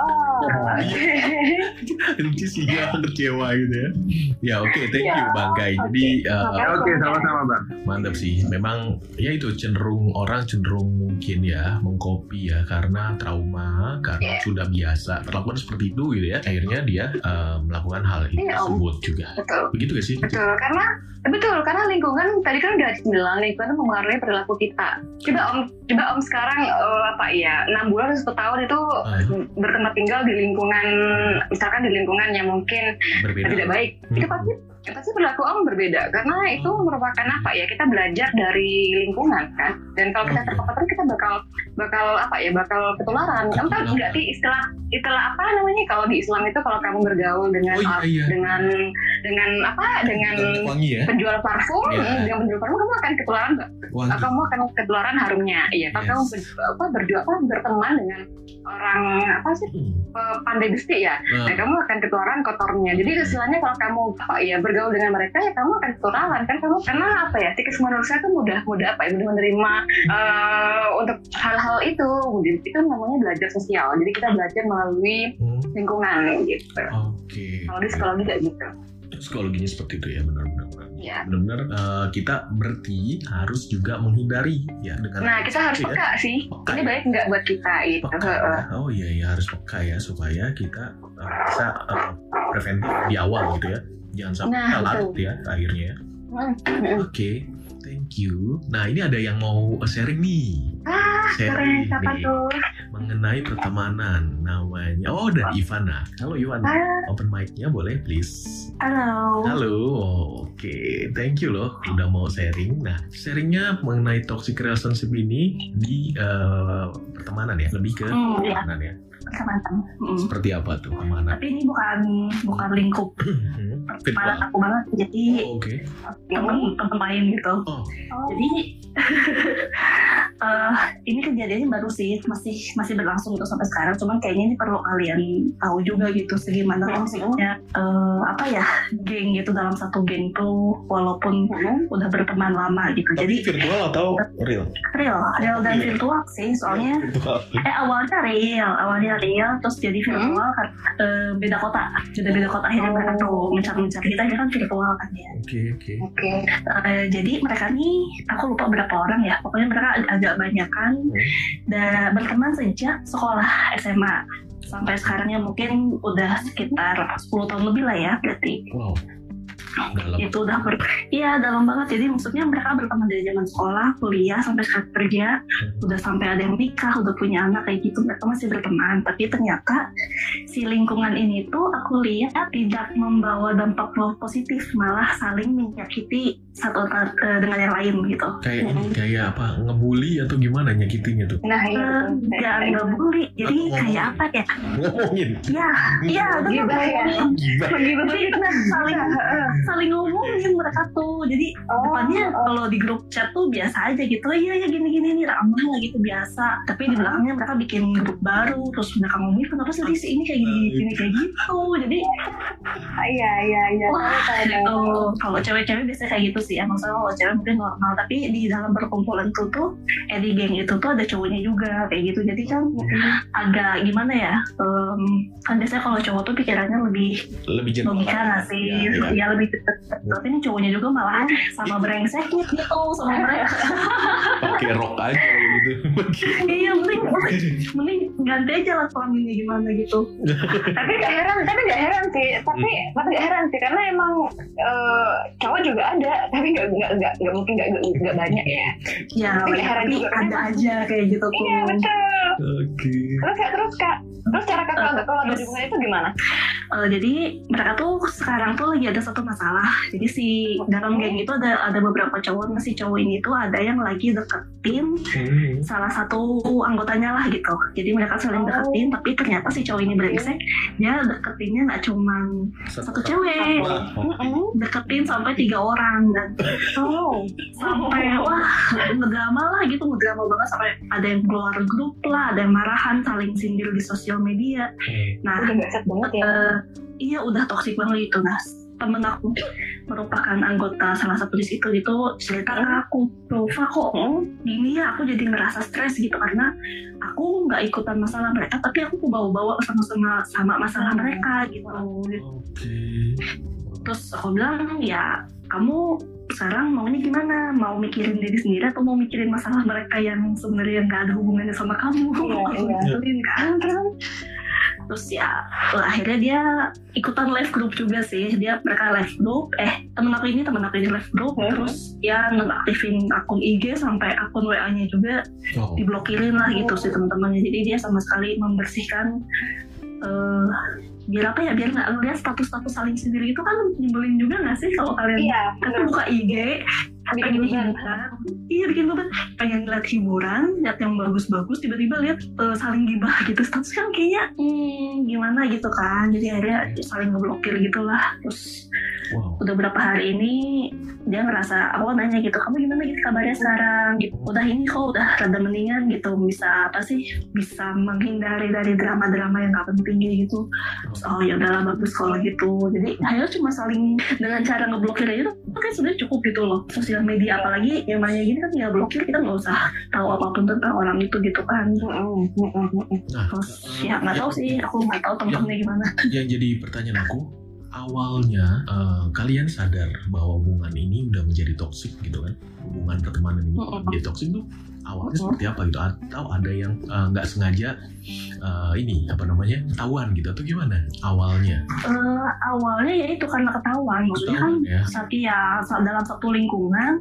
Sih dia kecewa gitu ya. Ya oke, thank you Ya, Bang Kai. Jadi eh, oke sama-sama bang mantap sih. Memang ya itu cenderung orang cenderung mungkin ya mengcopy ya karena trauma karena Iya. sudah biasa perlakuan seperti itu gitu ya akhirnya dia eh, melakukan hal itu Om. tersebut juga betul begitu gak sih betul karena betul karena lingkungan tadi kan udah bilang lingkungan itu mempengaruhi perilaku kita coba om coba om sekarang eh, apa ya enam bulan atau tahun itu Ah, bertempat tinggal di lingkungan misalkan di lingkungan yang mungkin berbeda tidak baik Hmm. itu pasti pasti perilaku om berbeda karena itu merupakan apa ya kita belajar dari lingkungan kan dan kalau kita Oke. terpapar kita bakal bakal apa ya bakal ketularan om tahu nggak sih istilah istilah apa namanya kalau di Islam itu kalau kamu bergaul dengan Oh, iya, iya. dengan dengan apa dengan wangi ya penjual parfum Iya. dengan penjual parfum kamu akan ketularan wangi kamu akan ketularan harumnya iya kalau Yes. kamu ber- apa berjual apa berteman dengan orang apa sih Hmm. pandai besti ya Nah, Nah, kamu akan ketularan kotornya. Jadi istilahnya kalau kamu apa ya bergaul dengan mereka ya kamu akan ketularan kan kamu karena apa ya psikis manusia itu mudah mudah apa ya mudah menerima eh, untuk hal-hal itu. Itu namanya belajar sosial. Jadi kita belajar melalui hmm. lingkungan gitu. oke Kalau di psikologi kayak gitu. psikologinya seperti itu ya benar-benar Ya. benar-benar eh, kita berarti harus juga menghindari ya dengan Nah kita harus ya. peka sih. Peka Ini ya. baik nggak buat kita itu. peka ya. oh iya iya harus peka ya supaya kita eh, bisa eh, preventif di awal gitu ya jangan sampai Nah, larut betul. ya akhirnya ya. Hmm. oke thank you nah ini ada yang mau sharing nih Ah, keren. Siapa nih tuh? mengenai pertemanan namanya oh dari Ivana halo Ivana Ah, open mic-nya boleh please halo. Halo, oke, thank you loh udah mau sharing. Nah, sharingnya mengenai toxic relationship ini di eh, pertemanan ya, lebih ke Hmm, iya, pertemanan ya. Teman-teman. Hmm. Seperti apa tuh pertemanan? Tapi ini bukan bukan lingkup Hmm, pertemanan aku banget. Jadi Oh, Oke. teman teman main gitu. Oh, Oh, Jadi eh, ini kejadiannya baru sih, masih masih berlangsung gitu sampai sekarang. Cuman kayaknya ini perlu kalian tahu juga gitu segimana Hmm. maksudnya eh, apa ya geng gitu dalam satu geng tuh walaupun hmm. udah berteman lama gitu. Jadi virtual atau real? real, real dan Iya. virtual sih soalnya Virtual. eh awalnya real awalnya real terus jadi virtual kan eh, beda kota. Beda beda kota akhirnya mereka tuh mencari mencari kita kan virtual kan ya. Oke, oke. Oke. Eh, jadi mereka nih aku lupa berapa orang ya. Pokoknya mereka ag- agak banyak kan dan berteman sejak sekolah SMA sampai sekarangnya mungkin udah sekitar 10 tahun lebih lah ya berarti. Wow. Dalam. itu udah ber iya dalam banget jadi maksudnya mereka berteman dari zaman sekolah kuliah sampai sekarang kerja udah sampai ada yang nikah udah punya anak kayak gitu mereka masih berteman tapi ternyata si lingkungan ini tuh aku lihat tidak membawa dampak positif malah saling menyakiti satu eh, dengan yang lain gitu Kayak ini, kayak apa? Ngebully atau gimana nyakitinya tuh? Nah, iya. Betul. nggak nggak bully jadi kayak apa ya Ngomongin. ya iya benar Gibah ya. Jadi saling saling ngomongin mereka tuh. Jadi Oh, depannya oh. kalau di grup chat tuh biasa aja gitu. Oh, iya ya gini gini nih ramah lah gitu biasa. Tapi di belakangnya mereka bikin grup baru terus mereka ngomongin kenapa sih si ini kayak gini gini kayak gitu? Jadi Iya, iya, iya. Oh, kalau cewek-cewek biasanya kayak gitu sih. Emang kalau cewek mungkin normal. Tapi di dalam perkumpulan itu tuh eh di geng itu tuh ada cowoknya juga kayak gitu. Jadi kan agak gimana ya em, kan biasanya kalau cowok tuh pikirannya lebih Lebih logika nggak sih? Iya, iya. ya lebih tapi ini cowoknya juga malah sama brengseknya gitu sama mereka Pakai rok aja gitu. iya mending mending ganti aja lah kelaminnya gimana gitu tapi gak heran, tapi gak heran sih. Tapi, tapi gak heran sih karena emang eh, cowok juga ada, tapi gak, gak, gak, gak mungkin gak, gak, gak banyak ya. ya Tapi nggak heran tapi juga. ada aja kayak gitu Iya betul. Oke. Terus kak, terus kak, terus cara kakak Eh, kalau ada terus- hubungan itu gimana? Eh, jadi mereka tuh sekarang tuh lagi ada satu masalah. Jadi si dalam geng itu ada ada beberapa cowok si cowok ini tuh ada yang lagi deketin Hmm. salah satu anggotanya lah gitu. Jadi mereka saling Oh. deketin tapi ternyata si cowok ini brengsek dia deketinnya nggak cuman satu cewek. Deketin sampai tiga orang dan Oh, sampai wah ngedrama lah gitu ngedrama banget sampai ada yang keluar grup lah ada yang marahan saling sindir di sosial media. Nah udah banget ya. eh, iya udah toksik banget itu. Nah temen aku merupakan anggota salah satu di situ gitu cerita ke aku Nova kok gini ya aku jadi ngerasa stres gitu karena aku nggak ikutan masalah mereka tapi aku bawa-bawa sama-sama sama masalah mereka gitu. Oke. terus aku bilang ya kamu sekarang maunya gimana? Mau mikirin diri sendiri atau mau mikirin masalah mereka yang sebenarnya nggak ada hubungannya sama kamu? Iya, iya. Betuin kan? Terus ya lah, akhirnya dia ikutan live group juga sih. Dia mereka live group. Eh temen aku ini temen aku ini live group. Hmm. terus ya nonaktifin akun IG sampai akun WA nya juga Oh. diblokirin lah gitu sih teman-temannya jadi dia sama sekali membersihkan eh biar apa ya biar nggak ngeliat status-status saling sendiri itu kan nyebelin juga nggak sih kalau kalian? Iya, kan buka IG Bikin pengen hiburan iya bikin beban. Pengen lihat hiburan lihat yang bagus-bagus tiba-tiba lihat eh, saling gibah gitu. Status kan kayaknya hmm, gimana gitu kan. Jadi akhirnya saling ngeblokir gitulah terus Wow. udah berapa hari ini dia ngerasa aku nanya gitu kamu gimana gitu kabarnya sekarang? Gitu. Udah ini kok udah rada mendingan gitu bisa apa sih bisa menghindari dari drama-drama yang gak penting gitu. Terus, oh ya udahlah bagus kalau gitu. Jadi akhirnya cuma saling dengan cara ngeblokir aja tuh kan sebenarnya cukup gitu loh. Sosial media apalagi yang namanya gini kan ya blokir kita nggak usah tahu apa pun tentang orang itu gitu kan. Nah, terus ya nggak tahu sih aku nggak tahu temen-temennya gimana. yang jadi pertanyaan aku awalnya eh, kalian sadar bahwa hubungan ini udah menjadi toksik gitu kan? Hubungan pertemanan ini menjadi toksik tuh awalnya seperti apa gitu? Atau ada yang eh, nggak sengaja eh, ini apa namanya ketahuan gitu? Atau gimana awalnya? Eh, awalnya ya itu karena ketahuan. Maksudnya kan ketahuan ya. saat ya saat dalam satu lingkungan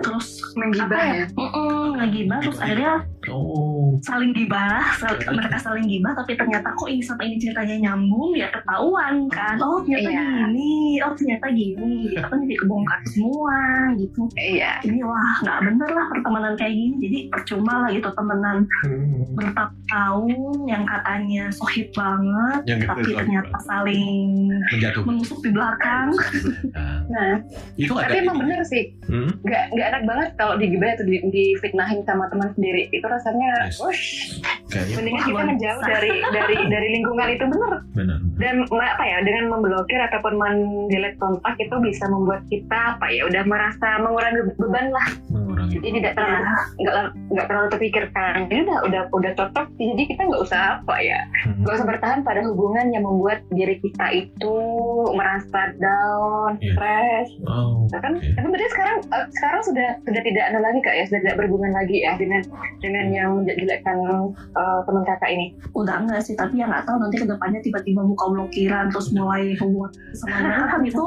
terus Menggibah apa ya. Mm-mm, ngegibah terus akhirnya oh. saling gibah sal- mereka saling gibah tapi ternyata kok ini sama ini ceritanya nyambung ya ketahuan kan. Oh ternyata Iya. gini oh ternyata gini. Gitu kan jadi kebongkar semua gitu. Iya. ini wah nggak bener lah pertemanan kayak gini. Jadi percuma lah gitu temenan Hmm. bertahun-tahun yang katanya sohib banget yang gitu, tapi ternyata saling menjatuhkan menusuk di belakang Nah, Nah, itu ada tapi emang bener sih, Hmm? nggak nggak enak banget kalau digibah atau di, difitnahin sama teman sendiri. Itu rasanya, Yes. wush, mendingan kita menjauh dari dari dari lingkungan itu bener. benar Dan apa ya, dengan memblokir ataupun mendelete kontak itu bisa membuat kita apa ya, udah merasa mengurangi beban lah. Mengurangi Jadi tidak terlalu nggak nggak terlalu terpikirkan. Jadi udah udah udah cocok. Jadi kita nggak usah apa ya, Hmm. nggak usah bertahan pada hubungan yang membuat diri kita itu merasa down, Iya. stres, oh Nah, kan oke. tapi berarti sekarang eh, sekarang sudah sudah tidak anu lagi kak ya sudah tidak berhubungan lagi ya dengan dengan yang menjelekkan eh, teman kakak ini udah enggak sih tapi yang nggak tahu nanti ke depannya tiba-tiba buka blokiran terus mulai hubungan sama kan itu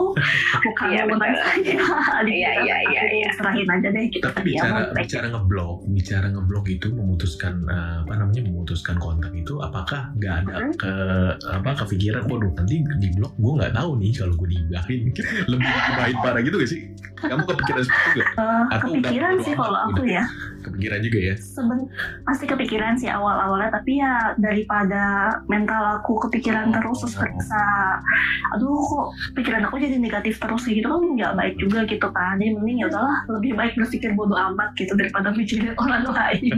bukan Iya, hubungan saya Adik Iya, kita, iya, iya, iya. serahin aja deh gitu tapi ya, bicara mau baik. bicara ngeblok bicara ngeblok itu memutuskan eh, apa namanya memutuskan kontak itu apakah nggak ada Hmm. ke apa kepikiran waduh nanti di blok gue nggak tahu nih kalau gue digibahin lebih digibahin parah gitu gak sih kamu kepikiran seperti itu gak? Eh, Atau udah kepikiran sih kalau amat, aku ya kepikiran juga ya seben pasti kepikiran sih awal-awalnya tapi ya daripada mental aku kepikiran Oh. terus terus kerasa aduh kok pikiran aku jadi negatif terus gitu kan nggak baik juga gitu kan jadi mending ya udahlah lebih baik berpikir bodoh amat gitu daripada mikirin orang lain.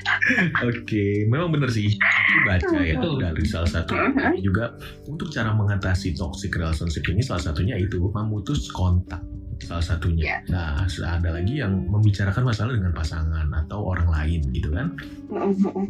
Oke, memang benar sih. Aku baca ya dari salah satu juga untuk cara mengatasi toxic relationship ini salah satunya itu memutus kontak salah satunya. Nah, ada lagi yang membicarakan masalah dengan pasangan atau orang lain gitu kan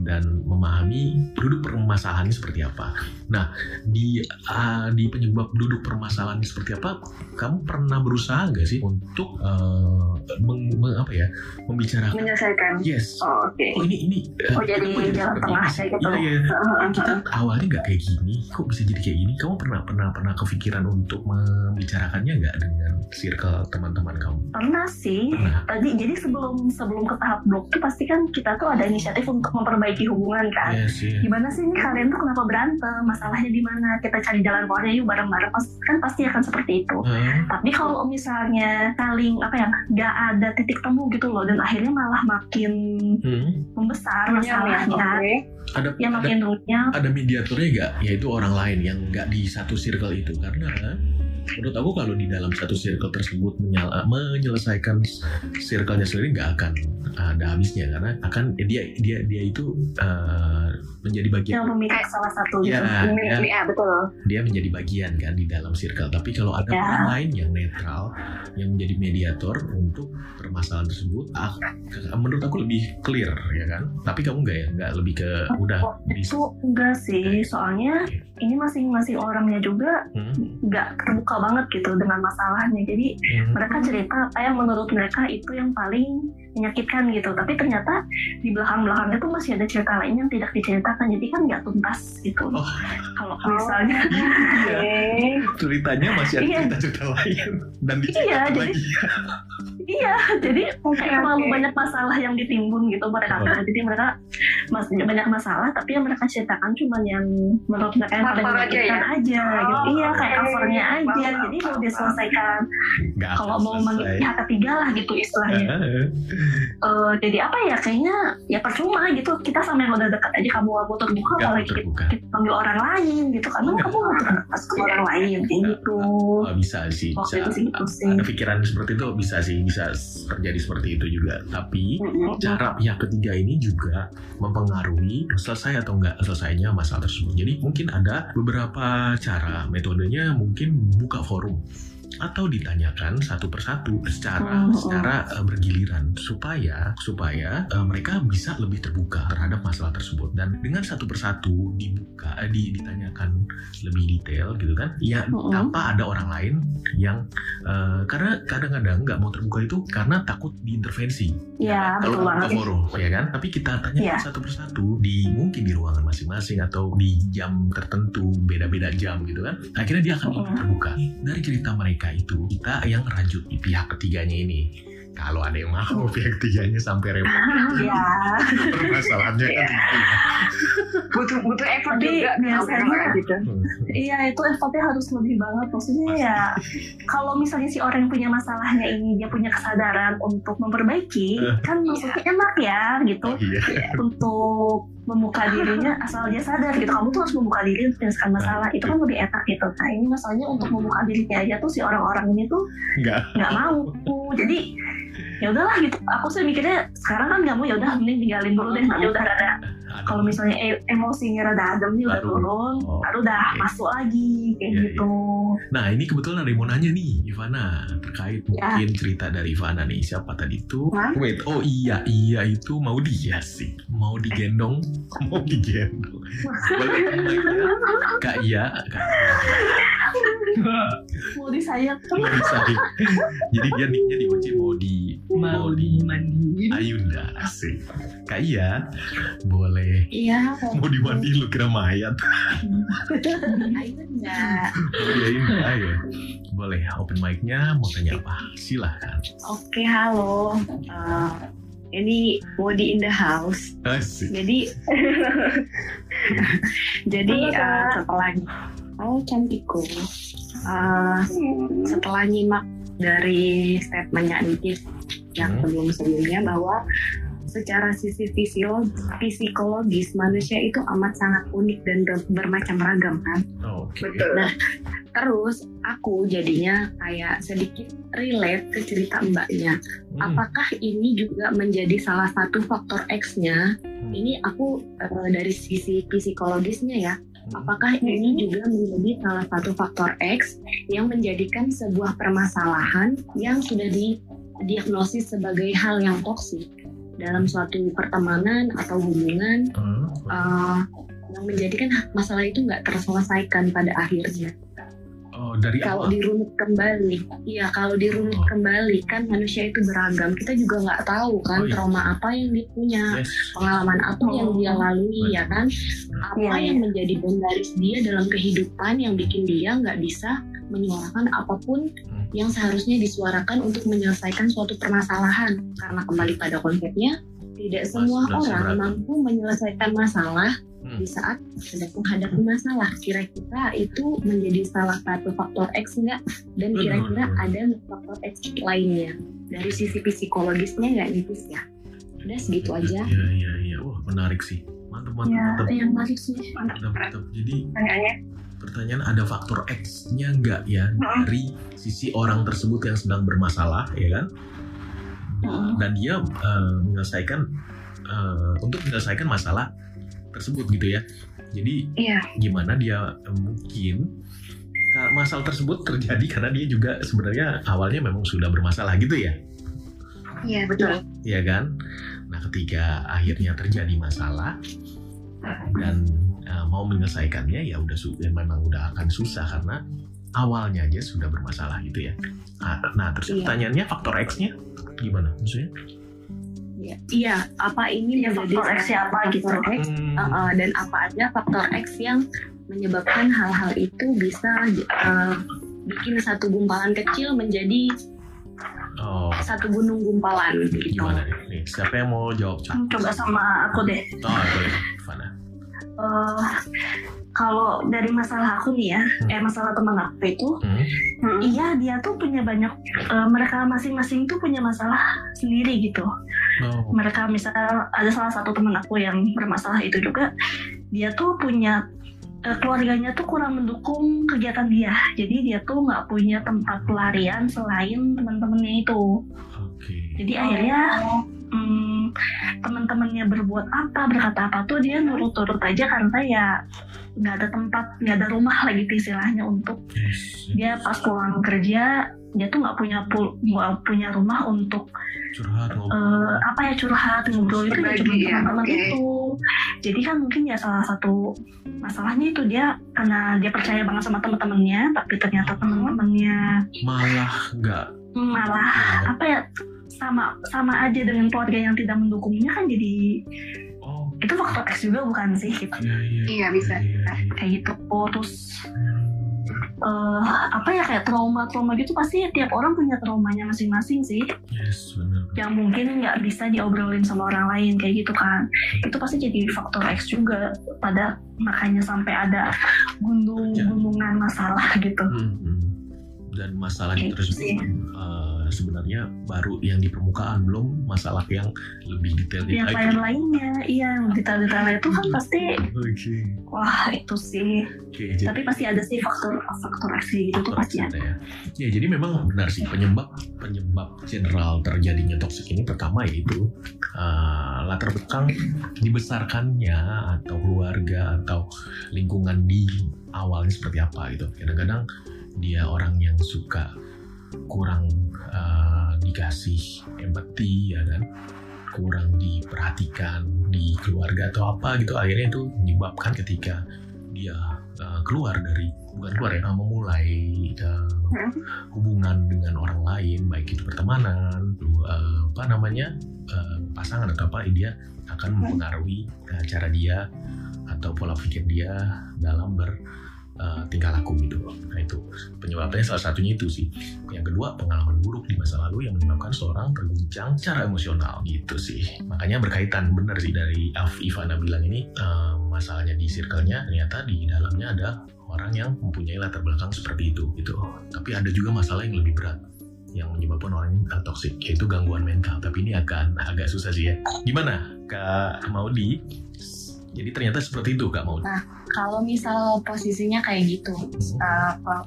dan memahami duduk permasalahannya seperti apa. Nah, di ah, di penyebab duduk permasalahannya seperti apa, kamu pernah berusaha nggak sih untuk eh, meng- meng- apa ya membicarakan? menyelesaikan Yes. oh, oke Oh ini ini. eh, Oh, jadi jalan tengah kayak gitu. Iya iya. Heeh, Kita heeh. awalnya nggak kayak gini, kok bisa jadi kayak gini? Kamu pernah pernah pernah kepikiran untuk membicarakannya nggak dengan circle teman-teman kamu? pernah sih. Pernah. tadi jadi sebelum sebelum ke tahap blok tuh pasti kan kita tuh ada inisiatif untuk memperbaiki hubungan kan? Yes, yes. gimana sih nih kalian tuh kenapa berantem? Masalahnya di mana? Kita cari jalan keluarnya yuk bareng-bareng. Kan pasti akan seperti itu. Eh, tapi kalau misalnya saling apa ya nggak ada titik temu gitu loh dan akhirnya malah makin hmm, membesar Runyam ya, masalahnya oke. ada ya ada makin runyam. ada mediatornya nggak? Yaitu orang lain yang nggak di satu circle itu. Karena menurut aku kalau di dalam satu circle tersebut menyala, menyelesaikan circle-nya sendiri nggak akan ada habisnya. Karena akan dia dia dia itu eh, menjadi bagian yang memihak salah satu gitu. ya, ya, ah, betul. dia menjadi bagian kan di dalam circle. Tapi kalau ada Ya. orang lain yang netral yang menjadi mediator untuk permasalahan tersebut ah, menurut aku lebih clear ya kan? Tapi kamu nggak ya? Nggak lebih ke udah bisa. Itu enggak sih, soalnya ini masing-masing orangnya juga Hmm, nggak terbuka banget gitu dengan masalahnya. Jadi hmm, mereka cerita apa yang menurut mereka itu yang paling menyakitkan gitu. Tapi ternyata di belakang-belakangnya tuh masih ada cerita lain yang tidak diceritakan. Jadi kan nggak tuntas gitu. Oh. Kalau misalnya, Oke. ceritanya masih ada Iya. cerita-cerita lain dan Iya, diceritakan jadi- lagi iya. Jadi Oke, kayak terlalu banyak masalah yang ditimbun gitu mereka. Oh. Jadi mereka masih banyak masalah, tapi yang mereka ceritakan cuma yang menurut mereka yang paling aja ya? aja. gitu. Oh, Iya, kayak covernya aja. Paham, Jadi mau diselesaikan kalau mau selesai. meng- pihak ketiga lah gitu istilahnya. Ah, Eh, jadi apa ya kayaknya ya percuma gitu kita sama yang udah dekat aja kamu gak mau terbuka mau apalagi kita, terbuka kita panggil orang lain gitu karena Enggak. kamu gak terbuka sama orang lain kayak gitu Oh, bisa sih waktu bisa itu sih gitu sih ada pikiran seperti itu bisa sih bisa terjadi seperti itu juga. Tapi cara pihak ketiga ini juga mempengaruhi selesai atau enggak selesainya masalah tersebut. Jadi mungkin ada beberapa cara. Metodenya mungkin buka forum atau ditanyakan satu persatu secara Hmm, secara uh, bergiliran supaya supaya uh, mereka bisa lebih terbuka terhadap masalah tersebut. Dan dengan satu persatu dibuka eh, di, ditanyakan lebih detail gitu kan ya Hmm. tanpa ada orang lain yang uh, karena kadang-kadang nggak mau terbuka itu karena takut diintervensi. Ya kalau betul buka banget. forum ya kan? Tapi kita tanya Iya. satu persatu di mungkin di ruangan masing-masing atau di jam tertentu beda-beda jam gitu kan akhirnya dia akan lebih Mm. terbuka. Dari cerita mereka itu kita yang rajut di pihak ketiganya ini kalau ada yang mau pihak ketiganya sampai repot. Ya permasalahannya kan ya. butuh butuh effort Tapi juga biasanya- gitu. iya itu effortnya harus lebih banget. Maksudnya ya kalau misalnya si orang yang punya masalahnya ini dia punya kesadaran untuk memperbaiki Eh. kan maksudnya enak ya gitu. Oh iya. Untuk membuka dirinya asal dia sadar gitu. Kamu tuh harus membuka diri untuk menyelesaikan masalah. Itu kan lebih enak gitu. Nah ini masalahnya untuk membuka dirinya aja tuh si orang-orang ini tuh enggak nggak mau. Jadi ya udahlah gitu. Aku sih mikirnya sekarang kan nggak mau ya udah mending tinggalin dulu deh. Nanti udah ada ada kalau misalnya e- emosinya rada adem nih udah turun Oh, baru udah oke. masuk lagi kayak Iya, gitu. Nah ini kebetulan ada yang mau nanya nih Ivana. Terkait Ya. mungkin cerita dari Ivana nih. Siapa tadi itu? Hah? Wait oh iya iya itu mau dia sih. Mau digendong? Mau digendong. Boleh mic-nya? Kak Iya Kak mau disayat kan Iya, sorry. Jadi dia nicknya dikunci mau di mau di mandi Ayunda asik. Kak Iya boleh. Iya, mau dimandi lu kira mayat. Enggak. mau di Ayunda ya. Boleh open mic-nya mau tanya apa? Silahkan Oke, halo. Eh, ini Modi in the house. asik. Jadi jadi Halo, eh, setelah Halo cantikku. Eh, setelah nyimak dari statementnya Nikis yang Hmm. sebelum-sebelumnya bahwa secara sisi psikologis manusia itu amat sangat unik dan ber- bermacam ragam kan. oke Nah, terus aku jadinya kayak sedikit relate ke cerita mbaknya. Hmm, Apakah ini juga menjadi salah satu faktor X-nya? hmm, Ini aku eh, dari sisi psikologisnya ya. Hmm. Apakah ini juga menjadi salah satu faktor X yang menjadikan sebuah permasalahan yang sudah didiagnosis sebagai hal yang toksik dalam suatu pertemanan atau hubungan Hmm, eh, yang menjadikan masalah itu nggak terselesaikan pada akhirnya. Oh dari Kalau awal dirunut kembali, iya kalau dirunut Oh. kembali kan manusia itu beragam. Kita juga nggak tahu kan Oh, iya. trauma apa yang dia punya, yes pengalaman apa yang dia lalui Betul. ya kan. Apa Iya, yang menjadi penggaris dia dalam kehidupan yang bikin dia nggak bisa menyuarakan apa pun Hmm. yang seharusnya disuarakan untuk menyelesaikan suatu permasalahan. Karena kembali pada konsepnya, tidak semua sudah orang seberat. mampu menyelesaikan masalah Hmm. di saat sedang menghadapi masalah. Kira-kira itu menjadi salah satu faktor X enggak? Dan Benar, kira-kira ada faktor X lainnya dari sisi psikologisnya nggak nipis ya? Udah segitu aja. Iya iya iya. Wah menarik sih. Mantap mantap ya mantap. yang menarik sih Mantap. Mantap mantap. Jadi Pertanyaannya? pertanyaan ada faktor X-nya nggak ya dari sisi orang tersebut yang sedang bermasalah ya kan? Dan dia eh, menyelesaikan eh, untuk menyelesaikan masalah tersebut gitu ya. Jadi Iya. gimana dia eh, mungkin masalah tersebut terjadi karena dia juga sebenarnya awalnya memang sudah bermasalah gitu ya. Iya betul. ya kan? Nah, ketika akhirnya terjadi masalah dan uh, mau menyelesaikannya ya udah ya memang udah akan susah karena awalnya aja sudah bermasalah gitu ya. Nah, Nah, terus Iya. pertanyaannya faktor X-nya gimana? Maksudnya? Iya, apa ini Ya, menjadi faktor X salah apa satu gitu. X Hmm, Uh, uh, dan apa aja faktor X yang menyebabkan hal-hal itu bisa uh, bikin satu gumpalan kecil menjadi oh, satu gunung gumpalan gitu. gimana nih? Nih, siapa yang mau jawab? Coba sama aku deh. Oh, boleh, Fana. Eh, kalau dari masalah aku nih ya, Hmm. eh masalah teman aku itu, Hmm, iya dia tuh punya banyak, eh, mereka masing-masing tuh punya masalah sendiri gitu. Oh, Mereka misal ada salah satu teman aku yang bermasalah itu juga, dia tuh punya eh, keluarganya tuh kurang mendukung kegiatan dia, jadi dia tuh nggak punya tempat pelarian selain teman-temannya itu. oke. Jadi akhirnya hmm, teman-temannya berbuat apa, berkata apa tuh dia nurut-nurut aja karena ya nggak ada tempat, nggak ada rumah lagi istilahnya untuk dia pas pulang kerja dia tuh nggak punya pul- nggak punya rumah untuk curhat eh, apa ya curhat ngobrol itu ya cuma ya, teman-teman oke. itu. Jadi kan mungkin ya salah satu masalahnya itu dia karena dia percaya banget sama teman-temannya, tapi ternyata teman-temannya malah nggak malah apa ya sama sama aja dengan keluarga yang tidak mendukungnya kan jadi oh itu faktor X juga bukan sih gitu. iya iya Iya, bisa. iya, iya. kayak gitu oh, terus eh, apa ya kayak trauma-trauma gitu pasti tiap orang punya traumanya masing-masing sih yes benar yang mungkin nggak bisa diobrolin sama orang lain kayak gitu kan itu pasti jadi faktor X juga pada makanya sampai ada gunung-gunungan masalah gitu Hmm, hmm. dan masalahnya tersebut sih. Eh, sebenarnya baru yang di permukaan belum masalah yang lebih detail yang lagi. lain-lainnya iya yang detail-detailnya itu kan pasti Oke, wah itu sih oke. Jadi, tapi pasti ada sih faktor faktor X kayak gitu tuh pasti ada ya. Ya, jadi memang benar sih penyebab penyebab general terjadinya toksik ini pertama yaitu eh, latar belakang dibesarkannya atau keluarga atau lingkungan di awalnya seperti apa gitu. Kadang-kadang dia orang yang suka kurang eh, dikasih empati ya kan? Kurang diperhatikan di keluarga atau apa gitu. Akhirnya itu menyebabkan ketika dia eh, keluar dari bukan keluar ya memulai eh, hubungan dengan orang lain baik itu pertemanan eh, apa namanya eh, pasangan atau apa dia akan mempengaruhi eh, cara dia atau pola pikir dia dalam ber eh, tingkah laku gitu nah itu penyebabnya salah satunya itu sih. Yang kedua pengalaman buruk di masa lalu yang menyebabkan seorang terguncang secara emosional. Gitu sih. Makanya berkaitan benar sih dari Af Ivana bilang ini eh, masalahnya di circle-nya ternyata di dalamnya ada orang yang mempunyai latar belakang seperti itu gitu. Tapi ada juga masalah yang lebih berat yang menyebabkan orang ini uh, toksik yaitu gangguan mental. Tapi ini akan agak susah sih ya. Gimana Kak Maudi? Jadi ternyata seperti itu Kak Maudi Kalau misal posisinya kayak gitu, Hmm. uh,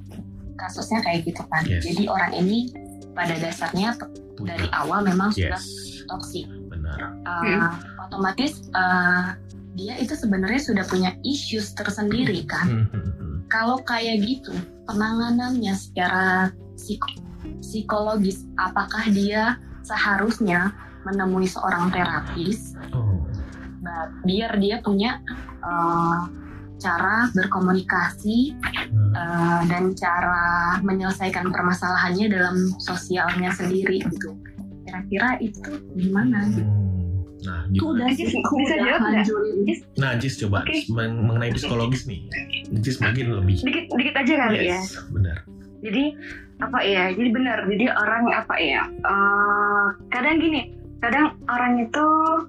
kasusnya kayak gitu kan. Yes. Jadi orang ini pada dasarnya Punya. dari awal memang sudah yes toksik. benar Uh, Otomatis uh, dia itu sebenarnya sudah punya issues tersendiri kan. Hmm, hmm, hmm. Kalau kayak gitu, penanganannya secara psiko- psikologis, apakah dia seharusnya menemui seorang terapis oh biar dia punya uh, cara berkomunikasi Hmm. uh, dan cara menyelesaikan permasalahannya dalam sosialnya sendiri gitu. Kira-kira itu gimana? Hmm. Nah, itu gimana? udah Jis, sih bisa udah jawab nggak? hancurin Nah, Jis coba Oke. men- mengenai psikologis nih. Jis mungkin lebih. Dikit dikit aja kali ya. Yes, benar. Jadi apa ya? Jadi benar. Jadi orang apa ya? eh, kadang gini, kadang orang itu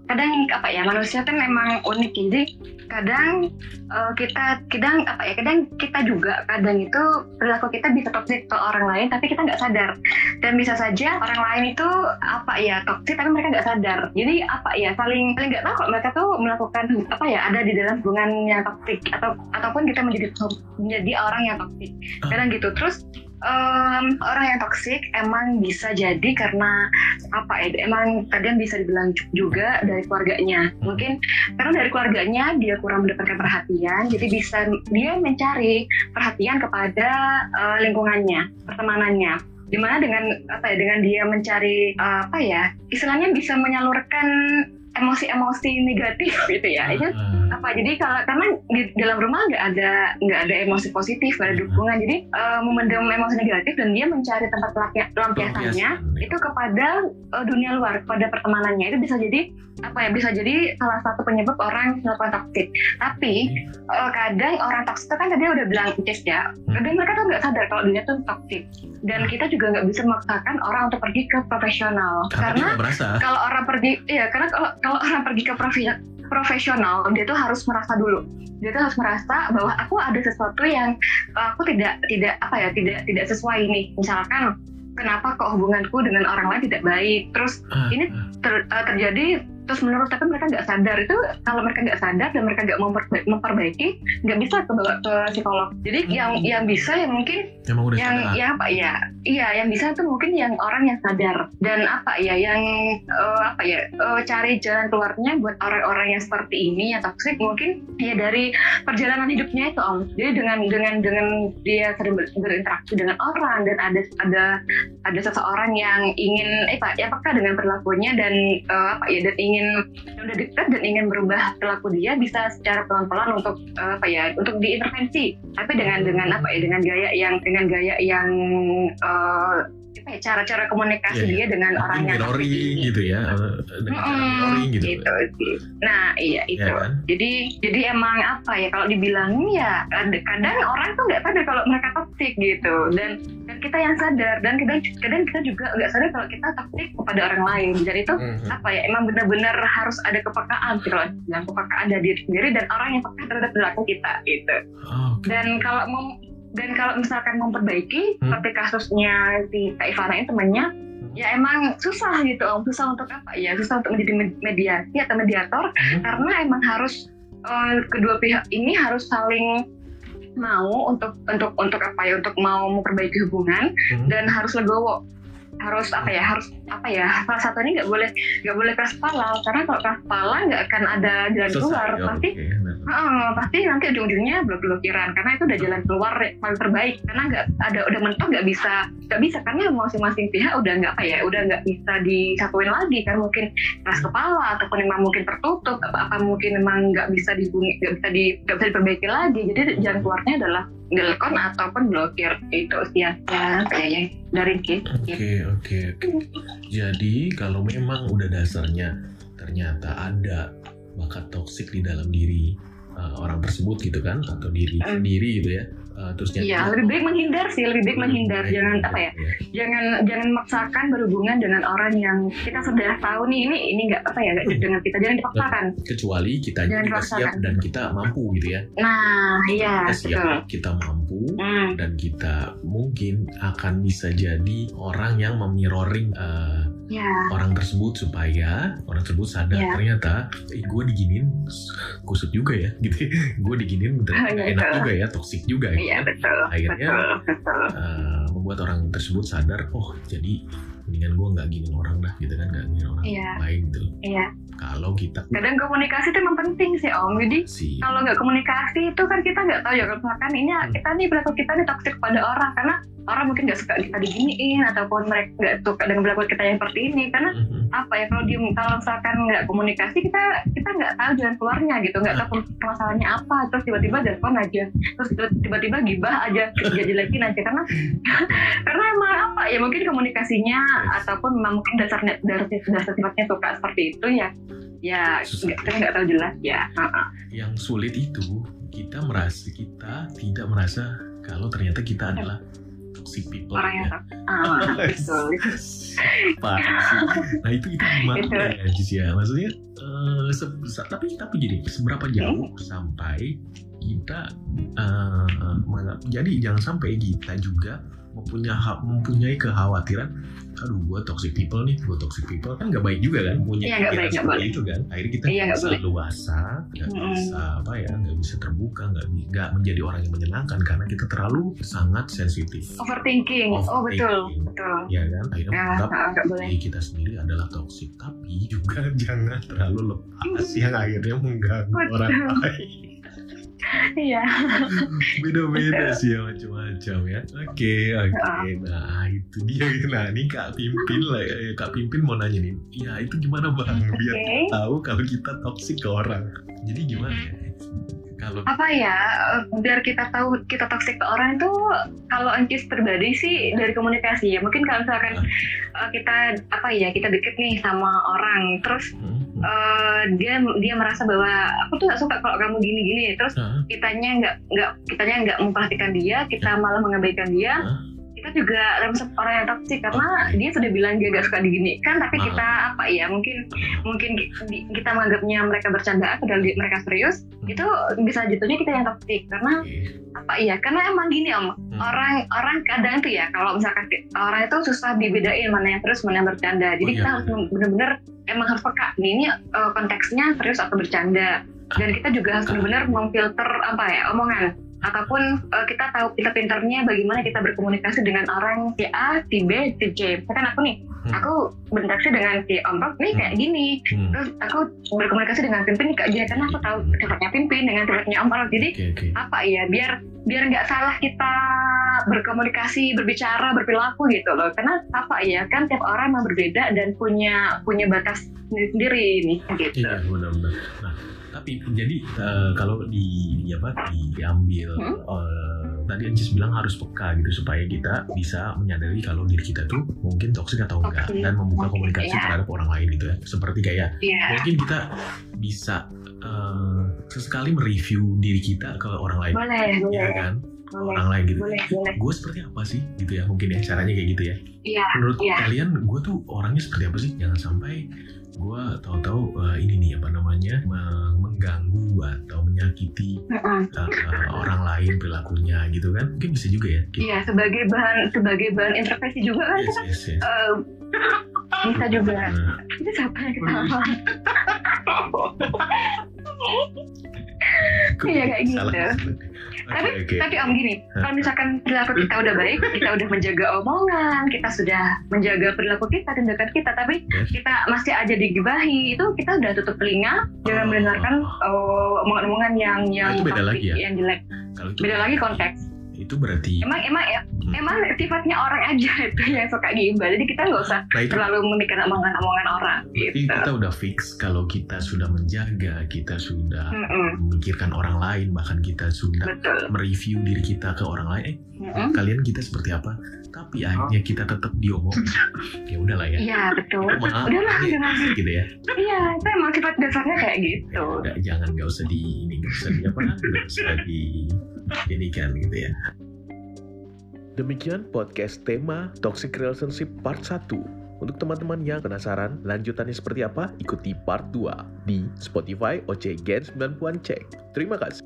kadang apa ya? Manusia kan memang unik. ya. Jadi kadang eh, kita kadang apa ya? Kadang kita juga kadang itu perilaku kita bisa toksik ke orang lain, tapi kita nggak sadar. Dan bisa saja orang lain itu apa ya toksik, tapi mereka nggak sadar. Jadi apa ya? Saling saling nggak tahu kalau mereka tuh melakukan apa ya? Ada di dalam hubungan yang toksik atau ataupun kita menjadi menjadi orang yang toksik. Kadang gitu. Terus em, orang yang toksik emang bisa jadi karena apa ya emang kadang bisa dibilang juga dari keluarganya. Mungkin karena dari keluarganya dia kurang mendapatkan perhatian jadi bisa dia mencari perhatian kepada eh, lingkungannya pertemanannya. Di mana dengan apa ya dengan dia mencari eh, apa ya istilahnya bisa menyalurkan emosi-emosi negatif gitu ya Itu Ah, apa jadi kalau karena di dalam rumah nggak ada nggak ada emosi positif nggak ada dukungan. Jadi eh, memendam emosi negatif dan dia mencari tempat pelampias- pelampiasannya pelampiasan. itu kepada eh, dunia luar kepada pertemanannya. Itu bisa jadi apa ya bisa jadi salah satu penyebab orang melakukan toksik tapi eh, kadang orang toksik itu kan tadi udah bilang Cis ya Hmm. kadang mereka tuh nggak sadar kalau dunia tuh toksik dan kita juga nggak bisa memaksakan orang untuk pergi ke profesional. Karena karena kalau orang pergi iya karena kalau kalau orang pergi ke profi- profesional dia tuh harus merasa dulu. Dia tuh harus merasa bahwa aku ada sesuatu yang uh, aku tidak tidak apa ya tidak tidak sesuai nih. Misalkan kenapa kok hubunganku dengan orang lain tidak baik? Terus Ah, ini ter- uh, terjadi terus menurut tapi mereka nggak sadar. Itu kalau mereka nggak sadar dan mereka nggak memperba- memperbaiki nggak bisa ke ke psikolog. Jadi yang yang bisa ya mungkin emang udah yang sadar. ya apa ya iya yang bisa tuh mungkin yang orang yang sadar. Dan apa ya yang eh, apa ya eh, cari jalan keluarnya buat orang-orang yang seperti ini yang toxic mungkin ya dari perjalanan hidupnya itu om. Jadi dengan dengan dengan dia sering ber- berinteraksi dengan orang dan ada ada ada seseorang yang ingin eh pak ya peka dengan perilakunya dan eh, apa ya dan ingin yang udah dekat dan ingin berubah perilaku dia bisa secara pelan-pelan untuk eh, apa ya untuk diintervensi. Tapi dengan dengan apa ya dengan gaya yang dengan gaya yang eh, ya, cara-cara komunikasi Iya, iya. dia dengan orang yang toxic ini. gitu ya eh, dengan Mm-mm, mirroring gitu, gitu. Nah iya itu. ya kan Jadi jadi emang apa ya kalau dibilangin ya kadang, orang tuh nggak sadar kalau mereka toksik gitu dan dan kita yang sadar dan kadang kadang kita juga nggak sadar kalau kita toksik kepada orang lain. Jadi itu Mhm. apa ya emang benar-benar harus ada kepekaan gitu loh yang kepekaan dari diri sendiri dan orang yang peka terhadap perilaku kita gitu Oh, oke. dan kalau mem- dan kalau misalkan memperbaiki Hmm. seperti kasusnya si Kak Ivana ini temannya ya emang susah gitu om susah untuk apa ya susah untuk menjadi med- mediasi atau mediator Hmm. karena emang harus eh, kedua pihak ini harus saling mau untuk untuk untuk apa ya untuk mau memperbaiki hubungan Hmm. dan harus legowo harus apa ya harus apa ya salah satunya nggak boleh nggak boleh keras kepala. Karena kalau keras kepala nggak akan ada jalan keluar. ya, pasti benar. Heeh, pasti nanti ujung-ujungnya blok-blokiran. Karena itu udah jalan keluar yang paling terbaik. Karena nggak ada udah mentok nggak bisa nggak bisa. Karena masing-masing pihak udah nggak apa ya udah nggak bisa disatuin lagi. Kan mungkin keras kepala ataupun memang mungkin tertutup apa, apa mungkin memang nggak bisa dihubungi nggak bisa di nggak bisa diperbaiki lagi. Jadi jalan keluarnya adalah delkon ataupun blokir itu ya kayaknya dari kita Oke oke oke. Jadi kalau memang udah dasarnya ternyata ada bakat toksik di dalam diri uh, orang tersebut gitu kan atau diri Hmm. sendiri gitu ya. Uh, terus Iya, lebih baik menghindar sih, lebih baik menghindar. Baik, Jangan menghindar, apa ya? jangan jangan memaksakan berhubungan dengan orang yang kita sudah tahu nih ini ini nggak apa ya nggak cocok dengan kita jangan dipaksakan Kecuali kita Jangan dipaksakan. siap dan kita mampu gitu ya. nah iya Kita siap, betul kita mampu hmm, dan kita mungkin akan bisa jadi orang yang memirroring uh, ya. orang tersebut supaya orang tersebut sadar. Iya. ternyata eh, gue diginin. Kusut juga ya gitu. Gue diginin ternyata Iya, nggak enak betul. juga ya toksik juga. Gitu iya kan. betul Akhirnya, betul betul. Eh, membuat orang tersebut sadar oh jadi mendingan gue nggak giniin orang dah gitu kan nggak giniin orang Iya. lain gitu. Iya. Kalau kita kadang komunikasi itu emang penting sih om. Jadi sih. kalau nggak komunikasi itu kan kita nggak tahu ya kalau misalkan ini Hmm. kita nih perilaku kita nih toksik pada orang. Karena orang mungkin nggak suka kita diginiin ataupun mereka nggak suka dengan perilaku kita yang seperti ini. Karena Mhm. apa ya kalau diem kalau misalkan nggak komunikasi kita kita nggak tahu jalan keluarnya gitu. Nggak tahu permasalahannya apa. Terus tiba-tiba telepon aja. Terus tiba-tiba gibah aja. Jadi lagi nanti karena karena emang apa ya mungkin komunikasinya ataupun memang mungkin dasarnya dasar, dasar sifatnya suka seperti itu ya. Ya Susah. kita nggak tahu jelas ya. Yang sulit itu kita merasa kita tidak merasa kalau ternyata kita adalah toxic people orang yang ya. toxic. ah betul. Nah itu itu gimana Itu. ya Jis ya? Maksudnya eh, se- tapi tapi gini seberapa jauh sampai kita eh, menganggap- jadi jangan sampai kita juga mempunyai mempunyai kekhawatiran aduh gue toxic people nih gue toxic people kan nggak baik juga kan punya nggak pikiran baik, seperti itu kan akhirnya kita nggak nggak bisa boleh. luasa nggak Mm-mm. bisa apa ya nggak bisa terbuka nggak menjadi orang yang menyenangkan karena kita terlalu sangat sensitif Overthinking. Oh betul, Overthinking. betul. ya kan akhirnya Ya, menganggap ah, nggak boleh. diri kita sendiri adalah toxic tapi juga jangan terlalu lepas yang akhirnya mengganggu Betul. orang lain Iya. beda-beda sih ya macam-macam ya. Oke oke. Nah itu dia. Nah ini kak pimpin lah ya. kak pimpin mau nanya nih. Ya itu gimana bang? Biar kita tahu kalau kita toksik ke orang. Jadi gimana ya? Kalau Apa ya? eh, Biar kita tahu kita toxic ke orang itu kalau Ancis pribadi sih dari komunikasi ya. Mungkin kalau misalkan eh, kita apa ya kita deket nih sama orang, terus Hmm, eh, dia dia merasa bahwa aku tuh gak suka kalau kamu gini-gini, terus Nah, kitanya nggak nggak kitanya nggak memperhatikan dia, kita malah mengabaikan dia. Hah? Kita juga termasuk orang yang toksik karena Oke. dia sudah bilang dia gak suka diginikan, tapi Ah. kita apa ya mungkin mungkin kita menganggapnya mereka bercandaan padahal mereka serius itu bisa jatuhnya kita yang toksik karena oke. apa iya karena emang gini om Hmm. orang orang kadang tuh ya kalau misalkan orang itu susah dibedain mana yang terus mana yang bercanda jadi Oh, iya, kita harus iya. bener-bener emang harus peka nih ini eh, konteksnya serius atau bercanda dan kita juga harus benar-benar memfilter apa ya omongan ataupun eh, kita tahu kita pinternya bagaimana kita berkomunikasi dengan orang si A, si B, si C. Misalkan aku nih, Hmm. aku berinteraksi dengan si Om Rob nih kayak gini. Hmm. Terus aku berkomunikasi dengan Pimpin kayak gini karena aku tahu sifatnya Pimpin dengan sifatnya Om Rob. Jadi oke oke apa ya biar biar nggak salah kita berkomunikasi berbicara berperilaku gitu loh karena apa ya kan tiap orang memang berbeda dan punya punya batas sendiri sendiri nih gitu Iya benar-benar. Nah jadi eh, kalau di apa diambil Hmm? eh, tadi Ancis bilang harus peka gitu supaya kita bisa menyadari kalau diri kita tuh mungkin toksik atau enggak Toksik. dan membuka komunikasi iya. terhadap orang lain gitu ya. Seperti kayak Iya. mungkin kita bisa eh, sesekali mereview diri kita ke orang lain, boleh ya boleh kan? boleh Orang lain gitu. boleh boleh Gue seperti apa sih gitu ya mungkin ya caranya kayak gitu ya. iya Menurut Iya. kalian gue tuh orangnya seperti apa sih? Jangan sampai gue tahu-tahu eh, ini nih apa namanya meng- mengganggu atau menyakiti Mm-mm. eh, orang lain perilakunya gitu kan? Mungkin bisa juga ya. Gitu. Iya, sebagai bahan sebagai bahan intervensi juga kan Yes, yes, yes. eh, bisa juga. Nah, Itu siapa yang ketawa? kok Iya, kayak salah gitu. maksudnya? Tapi oke. tapi Om gini, kalau misalkan perilaku kita udah baik, kita udah menjaga omongan, kita sudah menjaga perilaku kita, tindakan kita, tapi Yes. kita masih aja digibahi, itu kita udah tutup telinga, jangan Oh. mendengarkan eh, omongan-omongan yang yang itu beda lagi ya? yang jelek. Kalau itu Beda lagi konteks. Itu berarti Emang emang ya, Hmm. emang sifatnya orang aja itu yang suka gibah, jadi kita nggak usah nah itu terlalu memikirkan omongan-omongan orang berarti gitu. kita udah fix kalau kita sudah menjaga, kita sudah Mm-mm, memikirkan orang lain, bahkan kita sudah betul. mereview diri kita ke orang lain. Eh, Mm-mm. kalian kita seperti apa? tapi akhirnya kita tetap diomongin. Ya udahlah ya. Iya betul. Maaf, udahlah ya, jangan gitu ya. Iya itu emang sifat dasarnya kayak gitu. Ya jangan nggak usah di ini nggak usah di apa nggak usah di ini kan gitu ya. Demikian podcast tema Toxic Relationship Part 1. Untuk teman-teman yang penasaran lanjutannya seperti apa, ikuti part 2 di Spotify OC Gen 90 Cek. Terima kasih.